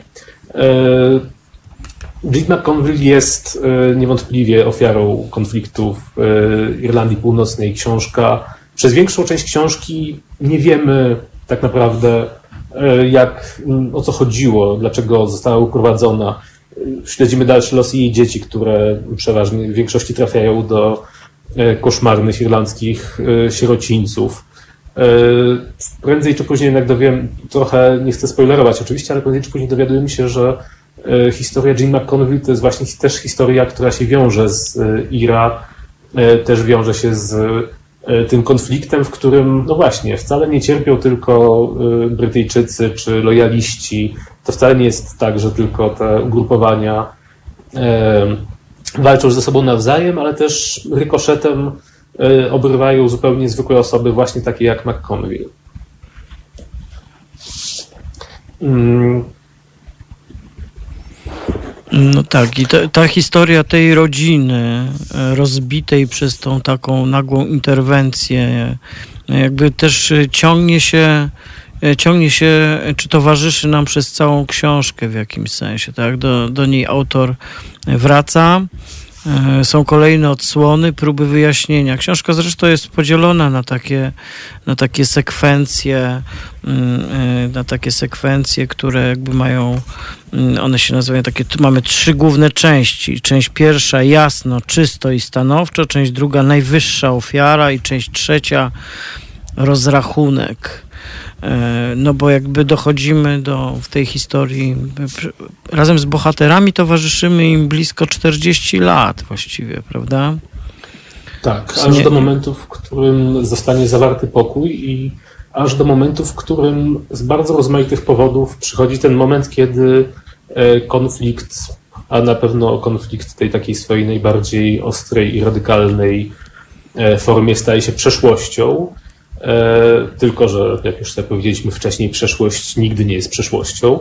Speaker 6: Dick McConville jest e, niewątpliwie ofiarą konfliktów e, Irlandii Północnej. Książka, przez większą część książki nie wiemy tak naprawdę, e, jak, o co chodziło, dlaczego została uprowadzona. Śledzimy dalsze losy jej dzieci, które przeważnie w większości trafiają do koszmarnych irlandzkich sierocińców. Prędzej czy później jednak dowiem, trochę nie chcę spoilerować oczywiście, ale prędzej czy później dowiadujemy się, że E, historia Jean McConville to jest właśnie też historia, która się wiąże z e, IRA, e, też wiąże się z tym konfliktem, w którym, no właśnie, wcale nie cierpią tylko Brytyjczycy czy lojaliści. To wcale nie jest tak, że tylko te ugrupowania walczą ze sobą nawzajem, ale też rykoszetem obrywają zupełnie zwykłe osoby, właśnie takie jak McConville.
Speaker 1: No tak, i ta, ta, historia tej rodziny e, rozbitej przez tą taką nagłą interwencję, e, jakby też ciągnie się, e, ciągnie się, czy towarzyszy nam przez całą książkę w jakimś sensie, tak? Do, do niej autor wraca. E, są kolejne odsłony, próby wyjaśnienia. Książka zresztą jest podzielona na takie, na takie sekwencje, mm, e, na takie sekwencje, które jakby mają, mm, one się nazywają takie, mamy trzy główne części. Część pierwsza jasno, czysto i stanowczo, część druga najwyższa ofiara i część trzecia rozrachunek. E, no bo jakby dochodzimy do w tej historii, razem z bohaterami towarzyszymy im blisko 40 lat właściwie, prawda?
Speaker 6: Tak, aż do momentu, w którym zostanie zawarty pokój i aż do momentu, w którym z bardzo rozmaitych powodów przychodzi ten moment, kiedy e, konflikt, a na pewno konflikt tej takiej swojej najbardziej ostrej i radykalnej e, formie staje się przeszłością, tylko, że jak już sobie powiedzieliśmy wcześniej, przeszłość nigdy nie jest przeszłością.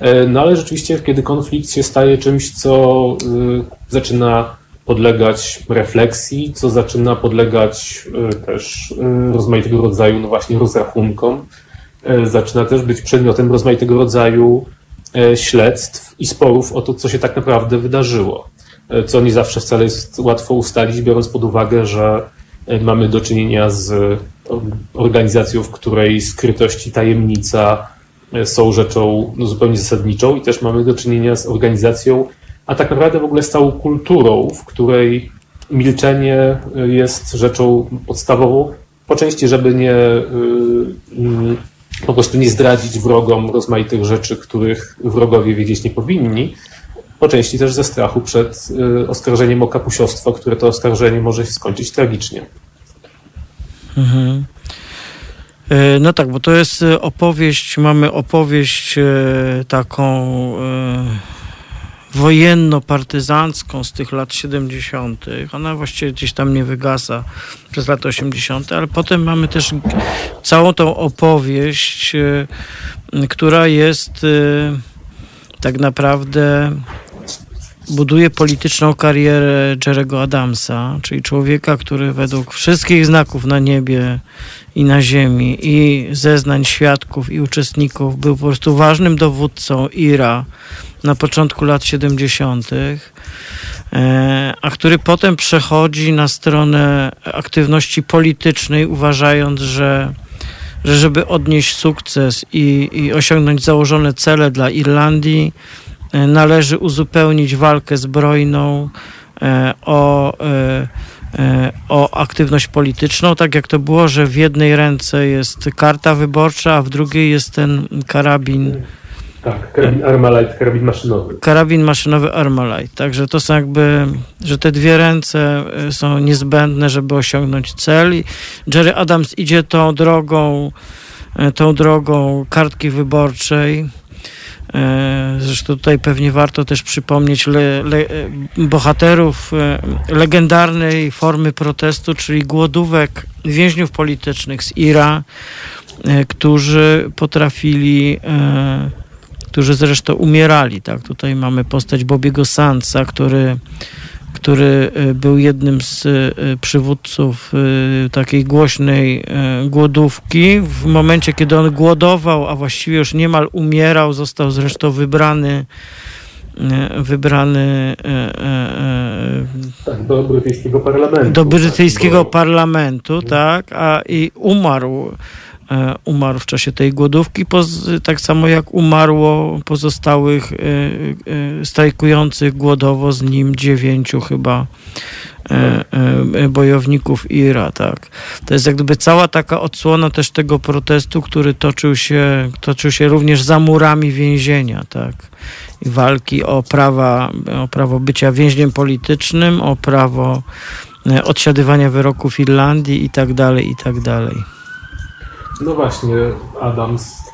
Speaker 6: E, no ale rzeczywiście, kiedy konflikt się staje czymś, co y, zaczyna podlegać refleksji, co zaczyna podlegać też rozmaitego rodzaju, no właśnie, rozrachunkom, e, zaczyna też być przedmiotem rozmaitego rodzaju śledztw i sporów o to, co się tak naprawdę wydarzyło. Co nie zawsze wcale jest łatwo ustalić, biorąc pod uwagę, że mamy do czynienia z organizacją, w której skrytość i tajemnica e, są rzeczą no, zupełnie zasadniczą i też mamy do czynienia z organizacją, a tak naprawdę w ogóle z całą kulturą, w której milczenie e, jest rzeczą podstawową, po części, żeby nie e, mm, po prostu nie zdradzić wrogom rozmaitych rzeczy, których wrogowie wiedzieć nie powinni, po części też ze strachu przed oskarżeniem o kapusiostwo, które to oskarżenie może się skończyć tragicznie.
Speaker 1: Mhm. E, no tak, bo to jest e, opowieść, mamy opowieść e, taką wojenno-partyzancką z tych lat 70. Ona właściwie gdzieś tam nie wygasa przez lata 80., ale potem mamy też całą tą opowieść która jest tak naprawdę buduje polityczną karierę Jerego Adamsa, czyli człowieka, który według wszystkich znaków na niebie i na ziemi i zeznań świadków i uczestników był po prostu ważnym dowódcą IRA na początku lat 70., e, a który potem przechodzi na stronę aktywności politycznej, uważając, że że żeby odnieść sukces i, i osiągnąć założone cele dla Irlandii, należy uzupełnić walkę zbrojną e, o, e, o aktywność polityczną, tak jak to było, że w jednej ręce jest karta wyborcza, a w drugiej jest ten karabin.
Speaker 6: Tak, karabin Armalite, karabin maszynowy.
Speaker 1: Karabin maszynowy Armalite. Także to są jakby, że te dwie ręce są niezbędne, żeby osiągnąć cel. I Jerry Adams idzie tą drogą, tą drogą kartki wyborczej E, zresztą tutaj pewnie warto też przypomnieć le, le, bohaterów e, legendarnej formy protestu, czyli głodówek więźniów politycznych z IRA, e, którzy potrafili, którzy zresztą umierali. Tak? Tutaj mamy postać Bobiego Sandsa, który który e, był jednym z e, przywódców e, takiej głośnej głodówki. W momencie, kiedy on głodował, a właściwie już niemal umierał, został zresztą wybrany wybrany
Speaker 6: tak, do brytyjskiego parlamentu.
Speaker 1: Do brytyjskiego tak, parlamentu, tak, a i umarł umarł w czasie tej głodówki, tak samo jak umarło pozostałych e, e, strajkujących głodowo z nim dziewięciu chyba bojowników IRA, tak. To jest jak gdyby cała taka odsłona też tego protestu, który toczył się, toczył się również za murami więzienia, tak. I walki o prawa, o prawo bycia więźniem politycznym, o prawo odsiadywania wyroków Irlandii i tak dalej, i tak dalej.
Speaker 6: No właśnie, Adams.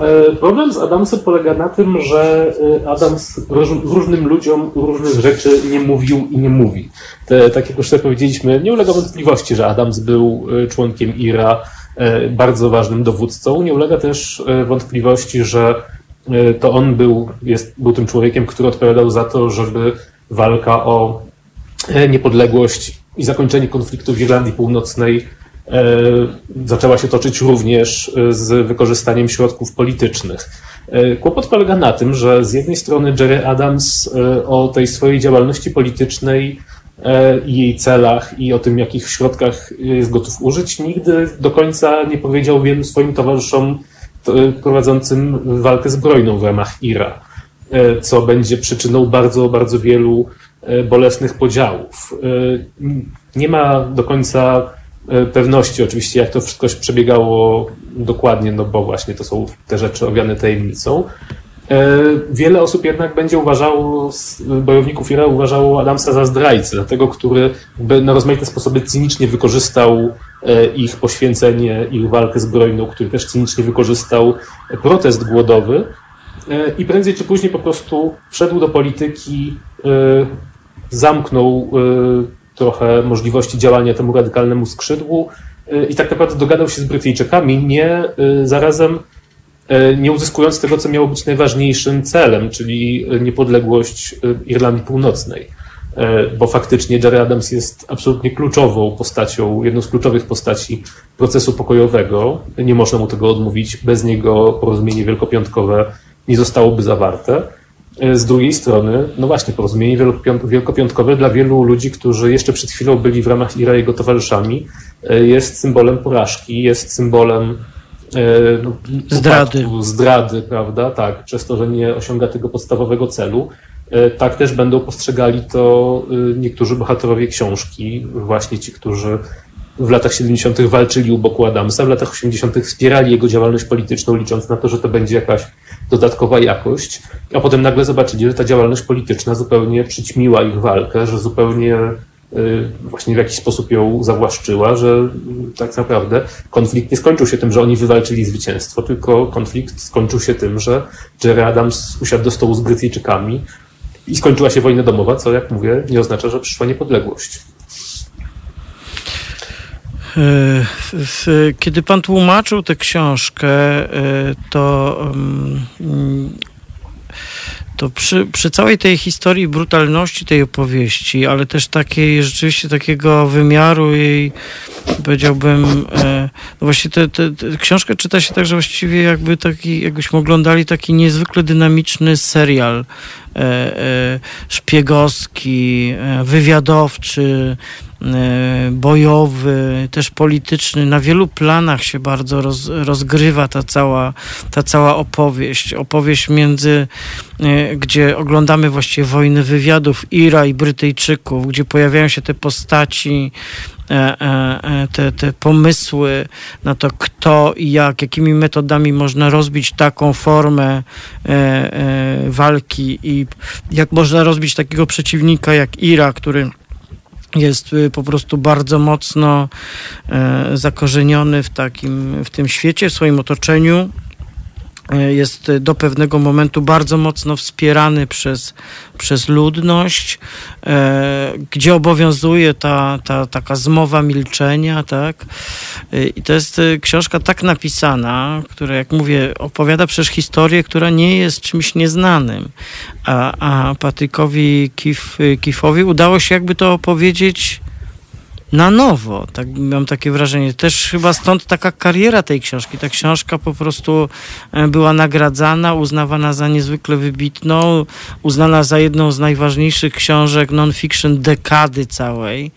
Speaker 6: E, problem z Adamsem polega na tym, że e, Adams różnym ludziom różnych rzeczy nie mówił i nie mówi. Te, tak jak już sobie powiedzieliśmy, nie ulega wątpliwości, że Adams był e, członkiem IRA, bardzo ważnym dowódcą. Nie ulega też wątpliwości, że to on był, jest, był tym człowiekiem, który odpowiadał za to, żeby walka o niepodległość i zakończenie konfliktu w Irlandii Północnej zaczęła się toczyć również e, z wykorzystaniem środków politycznych. E, kłopot polega na tym, że z jednej strony Jerry Adams o tej swojej działalności politycznej i jej celach i o tym, jakich środkach jest gotów użyć, nigdy do końca nie powiedział wielu swoim towarzyszom prowadzącym walkę zbrojną w ramach IRA, co będzie przyczyną bardzo, bardzo wielu bolesnych podziałów. Nie ma do końca E, pewności oczywiście, jak to wszystko przebiegało dokładnie, no bo właśnie to są te rzeczy owiane tajemnicą. E, wiele osób jednak będzie uważało, bojowników IRA uważało Adamsa za zdrajcę, dlatego który na rozmaite sposoby cynicznie wykorzystał e, ich poświęcenie, ich walkę zbrojną, który też cynicznie wykorzystał protest głodowy i prędzej czy później po prostu wszedł do polityki, zamknął trochę możliwości działania temu radykalnemu skrzydłu y, i tak naprawdę dogadał się z Brytyjczykami, nie y, zarazem y, nie uzyskując tego, co miało być najważniejszym celem, czyli niepodległość Irlandii Północnej. Bo faktycznie Jerry Adams jest absolutnie kluczową postacią, jedną z kluczowych postaci procesu pokojowego. Nie można mu tego odmówić. Bez niego porozumienie wielkopiątkowe nie zostałoby zawarte. E, z drugiej strony, no właśnie, porozumienie wielkopiątkowe dla wielu ludzi, którzy jeszcze przed chwilą byli w ramach IRA jego towarzyszami, e, jest symbolem porażki, jest symbolem
Speaker 1: e, no, zdrady.
Speaker 6: Upadku, zdrady, prawda? Tak, przez to, że nie osiąga tego podstawowego celu. Tak też będą postrzegali to niektórzy bohaterowie książki, właśnie ci, którzy w latach 70. walczyli u boku Adamsa, w latach 80. wspierali jego działalność polityczną, licząc na to, że to będzie jakaś dodatkowa jakość, a potem nagle zobaczyli, że ta działalność polityczna zupełnie przyćmiła ich walkę, że zupełnie y, właśnie w jakiś sposób ją zawłaszczyła, że tak naprawdę konflikt nie skończył się tym, że oni wywalczyli zwycięstwo, tylko konflikt skończył się tym, że Jerry Adams usiadł do stołu z Brytyjczykami i skończyła się wojna domowa, co jak mówię, nie oznacza, że przyszła niepodległość.
Speaker 1: Kiedy pan tłumaczył tę książkę, to to przy, przy całej tej historii brutalności tej opowieści, ale też takiej rzeczywiście takiego wymiaru jej, powiedziałbym, e, no właśnie tę książkę czyta się tak, że właściwie jakby taki, jakbyśmy oglądali taki niezwykle dynamiczny serial e, e, szpiegowski, e, wywiadowczy, E, bojowy, też polityczny. Na wielu planach się bardzo roz, rozgrywa ta cała, ta cała opowieść. Opowieść między, e, gdzie oglądamy właściwie wojny wywiadów Ira i Brytyjczyków, gdzie pojawiają się te postaci, e, te, te pomysły na to, kto i jak, jakimi metodami można rozbić taką formę walki i jak można rozbić takiego przeciwnika jak Ira, który jest y, po prostu bardzo mocno e, zakorzeniony w takim, w tym świecie, w swoim otoczeniu. E, jest do pewnego momentu bardzo mocno wspierany przez, przez ludność, e, gdzie obowiązuje ta, ta taka zmowa milczenia, tak? E, I to jest książka tak napisana, która, jak mówię, opowiada przecież historię, która nie jest czymś nieznanym. A, a Patrykowi Kif, Kifowi udało się jakby to opowiedzieć na nowo. Tak, mam takie wrażenie. Też chyba stąd taka kariera tej książki. Ta książka po prostu e, była nagradzana, uznawana za niezwykle wybitną, uznana za jedną z najważniejszych książek non-fiction dekady całej.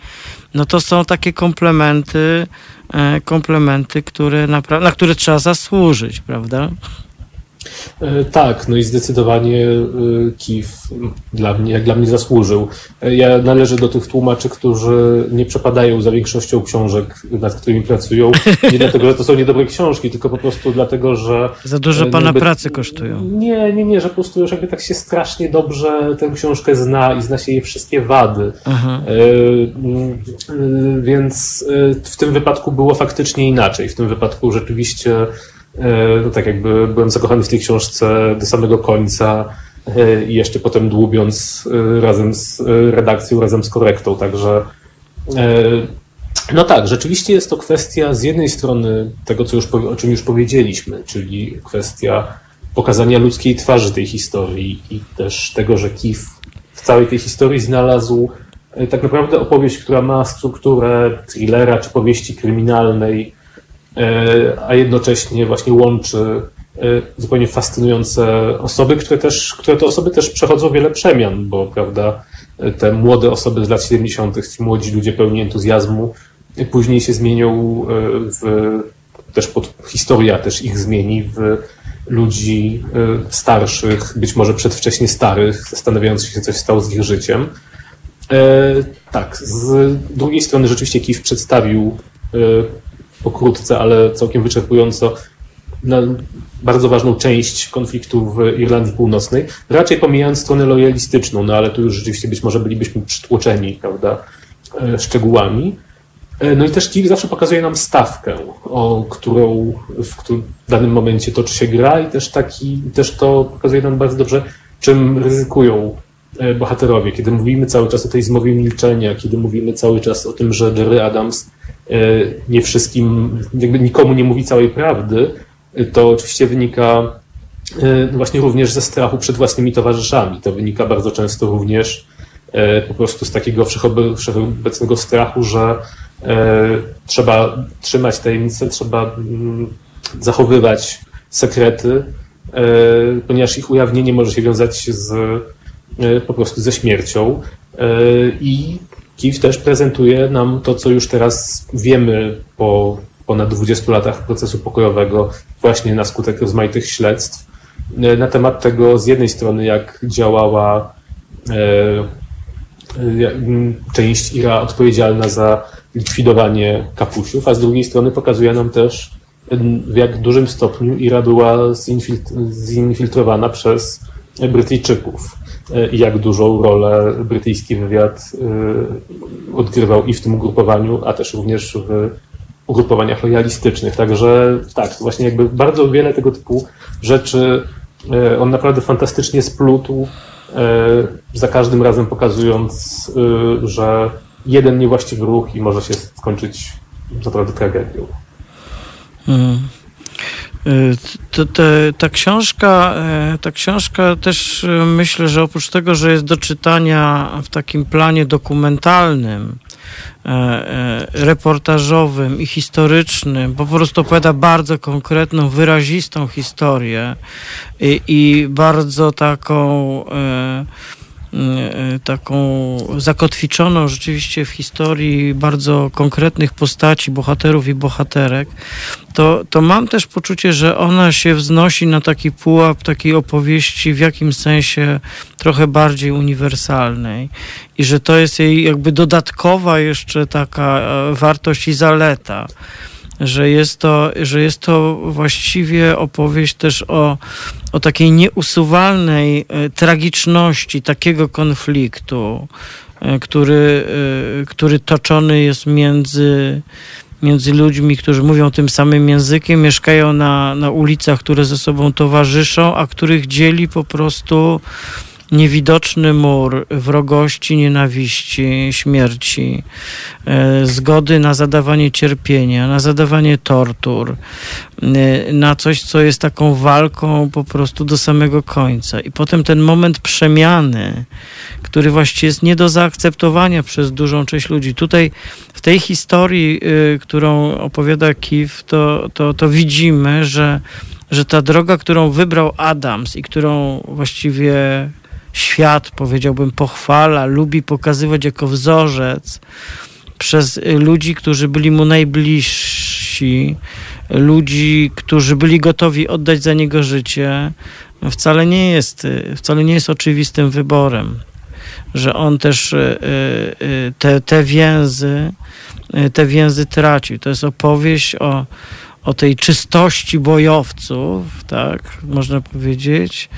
Speaker 1: No to są takie komplementy, e, komplementy, które na które trzeba zasłużyć, prawda?
Speaker 6: E, tak, no i zdecydowanie e, KIF dla mnie, jak dla mnie zasłużył. E, ja należę do tych tłumaczy, którzy nie przepadają za większością książek, nad którymi pracują. Nie dlatego, że to są niedobre książki, tylko po prostu dlatego, że...
Speaker 1: Za dużo pana jakby, pracy kosztują.
Speaker 6: Nie, nie, nie, że po prostu już jakby tak się strasznie dobrze tę książkę zna i zna się jej wszystkie wady. Aha. Więc w tym wypadku było faktycznie inaczej. W tym wypadku rzeczywiście no tak jakby byłem zakochany w tej książce do samego końca e, i jeszcze potem dłubiąc e, razem z redakcją, razem z korektą, także no tak, rzeczywiście jest to kwestia z jednej strony tego, co już, o czym już powiedzieliśmy, czyli kwestia pokazania ludzkiej twarzy tej historii i też tego, że Kif w całej tej historii znalazł tak naprawdę opowieść, która ma strukturę thrillera czy powieści kryminalnej, a jednocześnie właśnie łączy e, zupełnie fascynujące osoby, które też, które te osoby też przechodzą wiele przemian, bo prawda, te młode osoby z lat 70., ci młodzi ludzie pełni entuzjazmu, później się zmienią e, w, też pod historia też ich zmieni w ludzi starszych, być może przedwcześnie starych, zastanawiających się, co się stało z ich życiem. Tak, z drugiej strony rzeczywiście Kif przedstawił pokrótce, ale całkiem wyczerpująco na bardzo ważną część konfliktu w Irlandii Północnej, raczej pomijając stronę lojalistyczną, no ale tu już rzeczywiście być może bylibyśmy przytłoczeni, prawda, e, szczegółami. E, no i też Kiev zawsze pokazuje nam stawkę, o którą w, którym w danym momencie toczy się gra i też taki, też to pokazuje nam bardzo dobrze, czym ryzykują e, bohaterowie. Kiedy mówimy cały czas o tej zmowie milczenia, kiedy mówimy cały czas o tym, że Jerry Adams nie wszystkim, jakby nikomu nie mówi całej prawdy, to oczywiście wynika e, właśnie również ze strachu przed własnymi towarzyszami. To wynika bardzo często również e, po prostu z takiego wszechobecnego strachu, że trzeba trzymać tajemnice, trzeba mm, zachowywać sekrety, ponieważ ich ujawnienie może się wiązać z, po prostu ze śmiercią. I KIF też prezentuje nam to, co już teraz wiemy po ponad 20 latach procesu pokojowego, właśnie na skutek rozmaitych śledztw, e, na temat tego z jednej strony, jak działała e, e, część IRA odpowiedzialna za likwidowanie kapusiów, a z drugiej strony pokazuje nam też, w jak dużym stopniu IRA była zinfiltrowana przez Brytyjczyków. I jak dużą rolę brytyjski wywiad e, odgrywał i w tym ugrupowaniu, a też również w ugrupowaniach lojalistycznych. Także tak, właśnie jakby bardzo wiele tego typu rzeczy e, on naprawdę fantastycznie splótł, za każdym razem pokazując, że jeden niewłaściwy ruch i może się skończyć naprawdę tragedią.
Speaker 1: Hmm. To, ta, książka, e, ta książka też e, myślę, że oprócz tego, że jest do czytania w takim planie dokumentalnym, reportażowym i historycznym, po prostu opowiada bardzo konkretną, wyrazistą historię i, i bardzo taką taką zakotwiczoną rzeczywiście w historii bardzo konkretnych postaci, bohaterów i bohaterek, to, to mam też poczucie, że ona się wznosi na taki pułap takiej opowieści w jakimś sensie trochę bardziej uniwersalnej i że to jest jej jakby dodatkowa jeszcze taka e, wartość i zaleta że jest to, że jest to właściwie opowieść też o, o takiej nieusuwalnej e, tragiczności takiego konfliktu, e, który, który toczony jest między między ludźmi, którzy mówią tym samym językiem, mieszkają na, na ulicach, które ze sobą towarzyszą, a których dzieli po prostu niewidoczny mur wrogości, nienawiści, śmierci, e, zgody na zadawanie cierpienia, na zadawanie tortur, e, na coś, co jest taką walką po prostu do samego końca. I potem ten moment przemiany, który właściwie jest nie do zaakceptowania przez dużą część ludzi. Tutaj w tej historii, e, którą opowiada Kif, to, to, to widzimy, że że ta droga, którą wybrał Adams i którą właściwie świat, powiedziałbym, pochwala, lubi pokazywać jako wzorzec przez ludzi, którzy byli mu najbliżsi, ludzi, którzy byli gotowi oddać za niego życie, wcale nie jest, wcale nie jest oczywistym wyborem. Że on też e, te, te więzy, te więzy tracił. To jest opowieść o, o tej czystości bojowców, tak, można powiedzieć,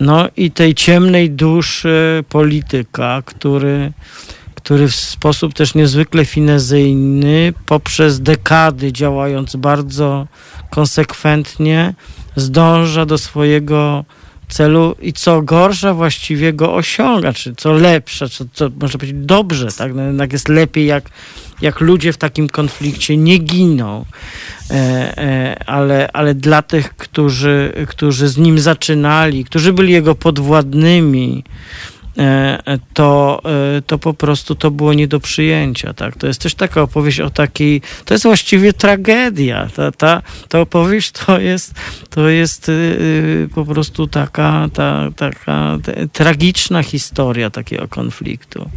Speaker 1: no i tej ciemnej duszy polityka, który, który w sposób też niezwykle finezyjny, poprzez dekady działając bardzo konsekwentnie, zdąża do swojego celu i co gorsza właściwie go osiąga, czy co lepsze, co, co można powiedzieć dobrze, tak? No, jednak jest lepiej, jak, jak ludzie w takim konflikcie nie giną. E, e, ale, ale dla tych, którzy, którzy z nim zaczynali, którzy byli jego podwładnymi, to, to po prostu to było nie do przyjęcia. Tak? To jest też taka opowieść o takiej, to jest właściwie tragedia. Ta, ta, ta opowieść to jest, to jest po prostu taka, ta, taka tragiczna historia takiego konfliktu.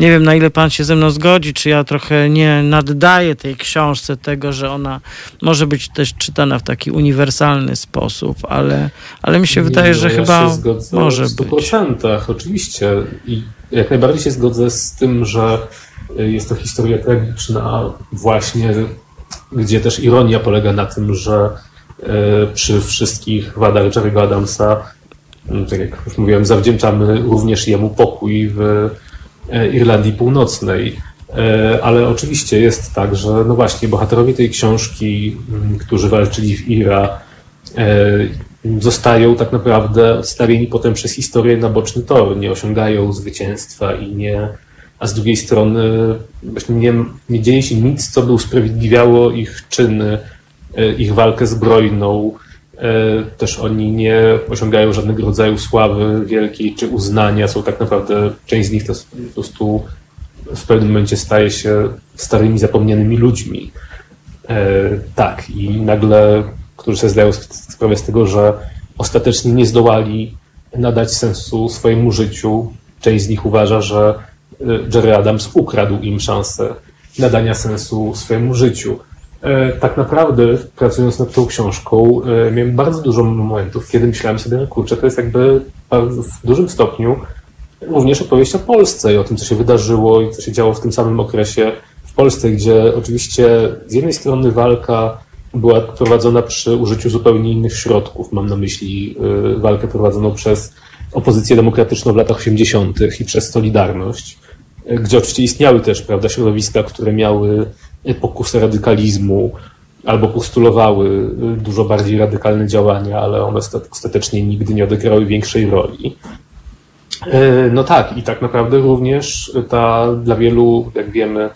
Speaker 1: Nie wiem, na ile pan się ze mną zgodzi, czy ja trochę nie naddaję tej książce tego, że ona może być też czytana w taki uniwersalny sposób, ale, ale mi się nie, wydaje, że
Speaker 6: ja
Speaker 1: chyba może
Speaker 6: w 100%, być. I jak najbardziej się zgodzę z tym, że jest to historia tragiczna właśnie, gdzie też ironia polega na tym, że e, przy wszystkich wadach Jerry'ego Adamsa, tak jak już mówiłem, zawdzięczamy również jemu pokój w E, Irlandii Północnej. Ale oczywiście jest tak, że no właśnie bohaterowie tej książki, mm, którzy walczyli w Ira, zostają tak naprawdę odstawieni potem przez historię na boczny tor, nie osiągają zwycięstwa i nie, a z drugiej strony właśnie nie, nie dzieje się nic, co by usprawiedliwiało ich czyny, ich walkę zbrojną, E, też oni nie osiągają żadnego rodzaju sławy wielkiej czy uznania. Są tak naprawdę, część z nich to po prostu w pewnym momencie staje się starymi, zapomnianymi ludźmi. E, tak, i nagle, którzy sobie zdają sprawę z tego, że ostatecznie nie zdołali nadać sensu swojemu życiu. Część z nich uważa, że e, Jerry Adams ukradł im szansę nadania sensu swojemu życiu. E, tak naprawdę, pracując nad tą książką, e, miałem bardzo dużo momentów, kiedy myślałem sobie, no kurczę, to jest jakby w dużym stopniu również opowieść o Polsce i o tym, co się wydarzyło i co się działo w tym samym okresie w Polsce, gdzie oczywiście z jednej strony walka była prowadzona przy użyciu zupełnie innych środków. Mam na myśli e, walkę prowadzoną przez opozycję demokratyczną w latach 80. i przez Solidarność, gdzie oczywiście istniały też prawda, środowiska, które miały pokusę radykalizmu albo postulowały dużo bardziej radykalne działania, ale one ostatecznie nigdy nie odegrały większej roli. No tak, i tak naprawdę również ta dla wielu, jak wiemy,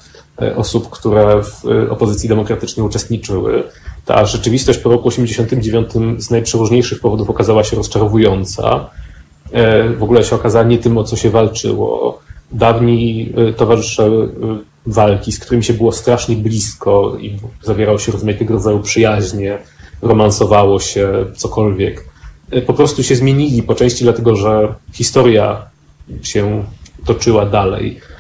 Speaker 6: osób, które w opozycji demokratycznej uczestniczyły. Ta rzeczywistość po roku 1989 z najprzeróżniejszych powodów okazała się rozczarowująca. W ogóle się okazała nie tym, o co się walczyło. Dawni towarzysze walki, z którymi się było strasznie blisko i zawierało się rozmaitego rodzaju przyjaźnie, romansowało się, cokolwiek, e, po prostu się zmienili po części dlatego, że historia się toczyła dalej e,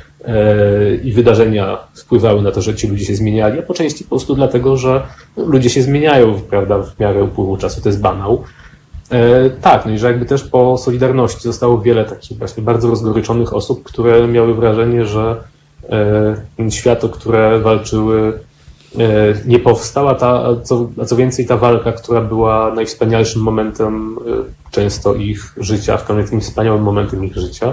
Speaker 6: i wydarzenia wpływały na to, że ci ludzie się zmieniali, a po części po prostu dlatego, że ludzie się zmieniają, prawda, w miarę upływu czasu, to jest banał. E, tak, no i że jakby też po Solidarności zostało wiele takich właśnie bardzo rozgoryczonych osób, które miały wrażenie, że świat, o które walczyły E, nie powstała ta, a co więcej ta walka, która była najwspanialszym momentem e, często ich życia, w takim wspaniałym momentem ich życia, e,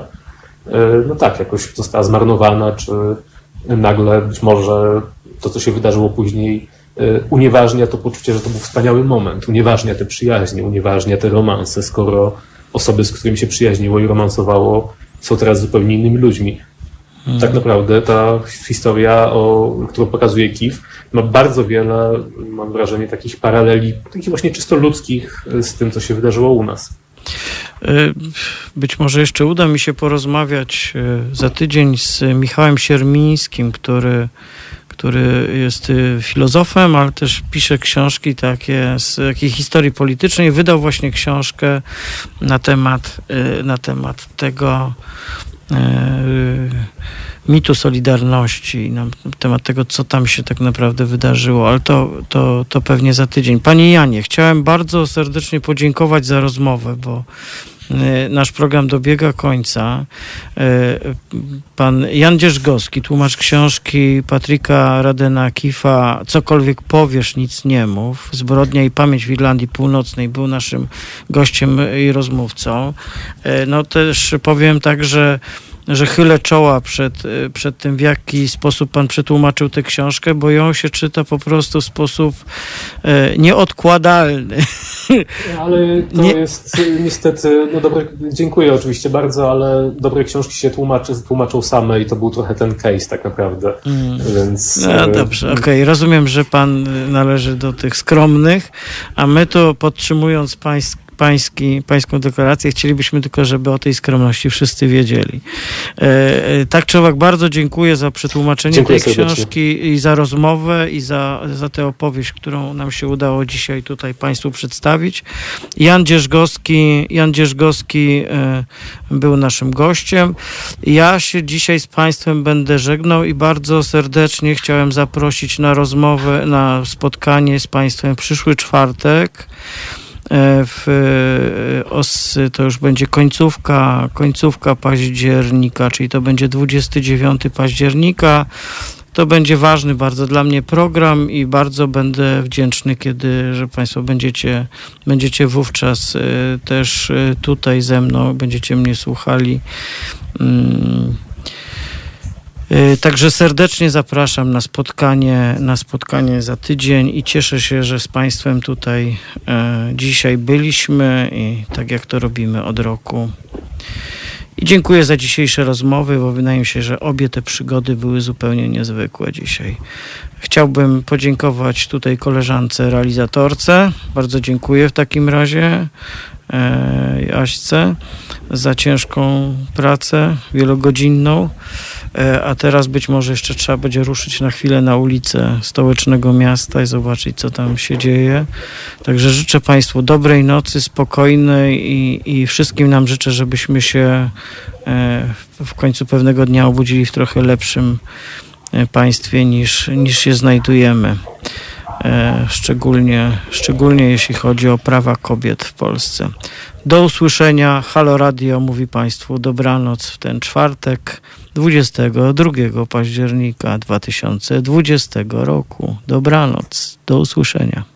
Speaker 6: no tak, jakoś została zmarnowana, czy nagle być może to, co się wydarzyło później, unieważnia to poczucie, że to był wspaniały moment, unieważnia te przyjaźnie, unieważnia te romanse, skoro osoby, z którymi się przyjaźniło i romansowało, są teraz zupełnie innymi ludźmi. Hmm. Tak naprawdę ta historia, o, którą pokazuje Kif, ma bardzo wiele, mam wrażenie, takich paraleli, takich właśnie czysto ludzkich z tym, co się wydarzyło u nas.
Speaker 1: Y, być może jeszcze uda mi się porozmawiać y, za tydzień z Michałem Siermińskim, który, który jest y, filozofem, ale też pisze książki takie z jakiej historii politycznej. Wydał właśnie książkę na temat, na temat tego mitu Solidarności, na temat tego, co tam się tak naprawdę wydarzyło, ale to, to, to pewnie za tydzień. Panie Janie, chciałem bardzo serdecznie podziękować za rozmowę, bo nasz program dobiega końca. E, pan Jan Dzierżgowski, tłumacz książki Patryka Radena Kifa Cokolwiek powiesz, nic nie mów. Zbrodnia i pamięć w Irlandii Północnej był naszym gościem i rozmówcą. E, no też powiem tak, że że chylę czoła przed, y, przed tym, w jaki sposób pan przetłumaczył tę książkę, bo ją się czyta po prostu w sposób e, nieodkładalny.
Speaker 6: Ale to Nie... jest y, niestety, no dobre, dziękuję oczywiście bardzo, ale dobre książki się tłumaczy, tłumaczą same i to był trochę ten case tak naprawdę, mm. więc...
Speaker 1: No dobrze, okej, okay. rozumiem, że pan należy do tych skromnych, a my to podtrzymując pańskie pański, pańską deklarację. Chcielibyśmy tylko, żeby o tej skromności wszyscy wiedzieli. E, e, tak czy owak, bardzo dziękuję za przetłumaczenie dziękuję tej serdecznie. książki i za rozmowę i za, za tę opowieść, którą nam się udało dzisiaj tutaj Państwu przedstawić. Jan Dzierżgowski, Jan Dzierżgowski e, był naszym gościem. Ja się dzisiaj z Państwem będę żegnał i bardzo serdecznie chciałem zaprosić na rozmowę, na spotkanie z Państwem w przyszły czwartek. E, w e, OS to już będzie końcówka, końcówka października, czyli to będzie 29 października. To będzie ważny bardzo dla mnie program i bardzo będę wdzięczny, kiedy, że Państwo będziecie, będziecie wówczas e, też tutaj ze mną, będziecie mnie słuchali. Mm, także serdecznie zapraszam na spotkanie, na spotkanie za tydzień i cieszę się, że z Państwem tutaj e, dzisiaj byliśmy i tak jak to robimy od roku. I dziękuję za dzisiejsze rozmowy, bo wydaje mi się, że obie te przygody były zupełnie niezwykłe dzisiaj. Chciałbym podziękować tutaj koleżance realizatorce. Bardzo dziękuję w takim razie. E, Aśce za ciężką pracę wielogodzinną. E, a teraz być może jeszcze trzeba będzie ruszyć na chwilę na ulicę stołecznego miasta i zobaczyć, co tam się dzieje. Także życzę Państwu dobrej nocy, spokojnej i, i wszystkim nam życzę, żebyśmy się e, w końcu pewnego dnia obudzili w trochę lepszym e, państwie niż, niż się znajdujemy. Szczególnie, szczególnie jeśli chodzi o prawa kobiet w Polsce. Do usłyszenia. Halo Radio mówi Państwu dobranoc w ten czwartek 22 października 2020 roku. Dobranoc. Do usłyszenia.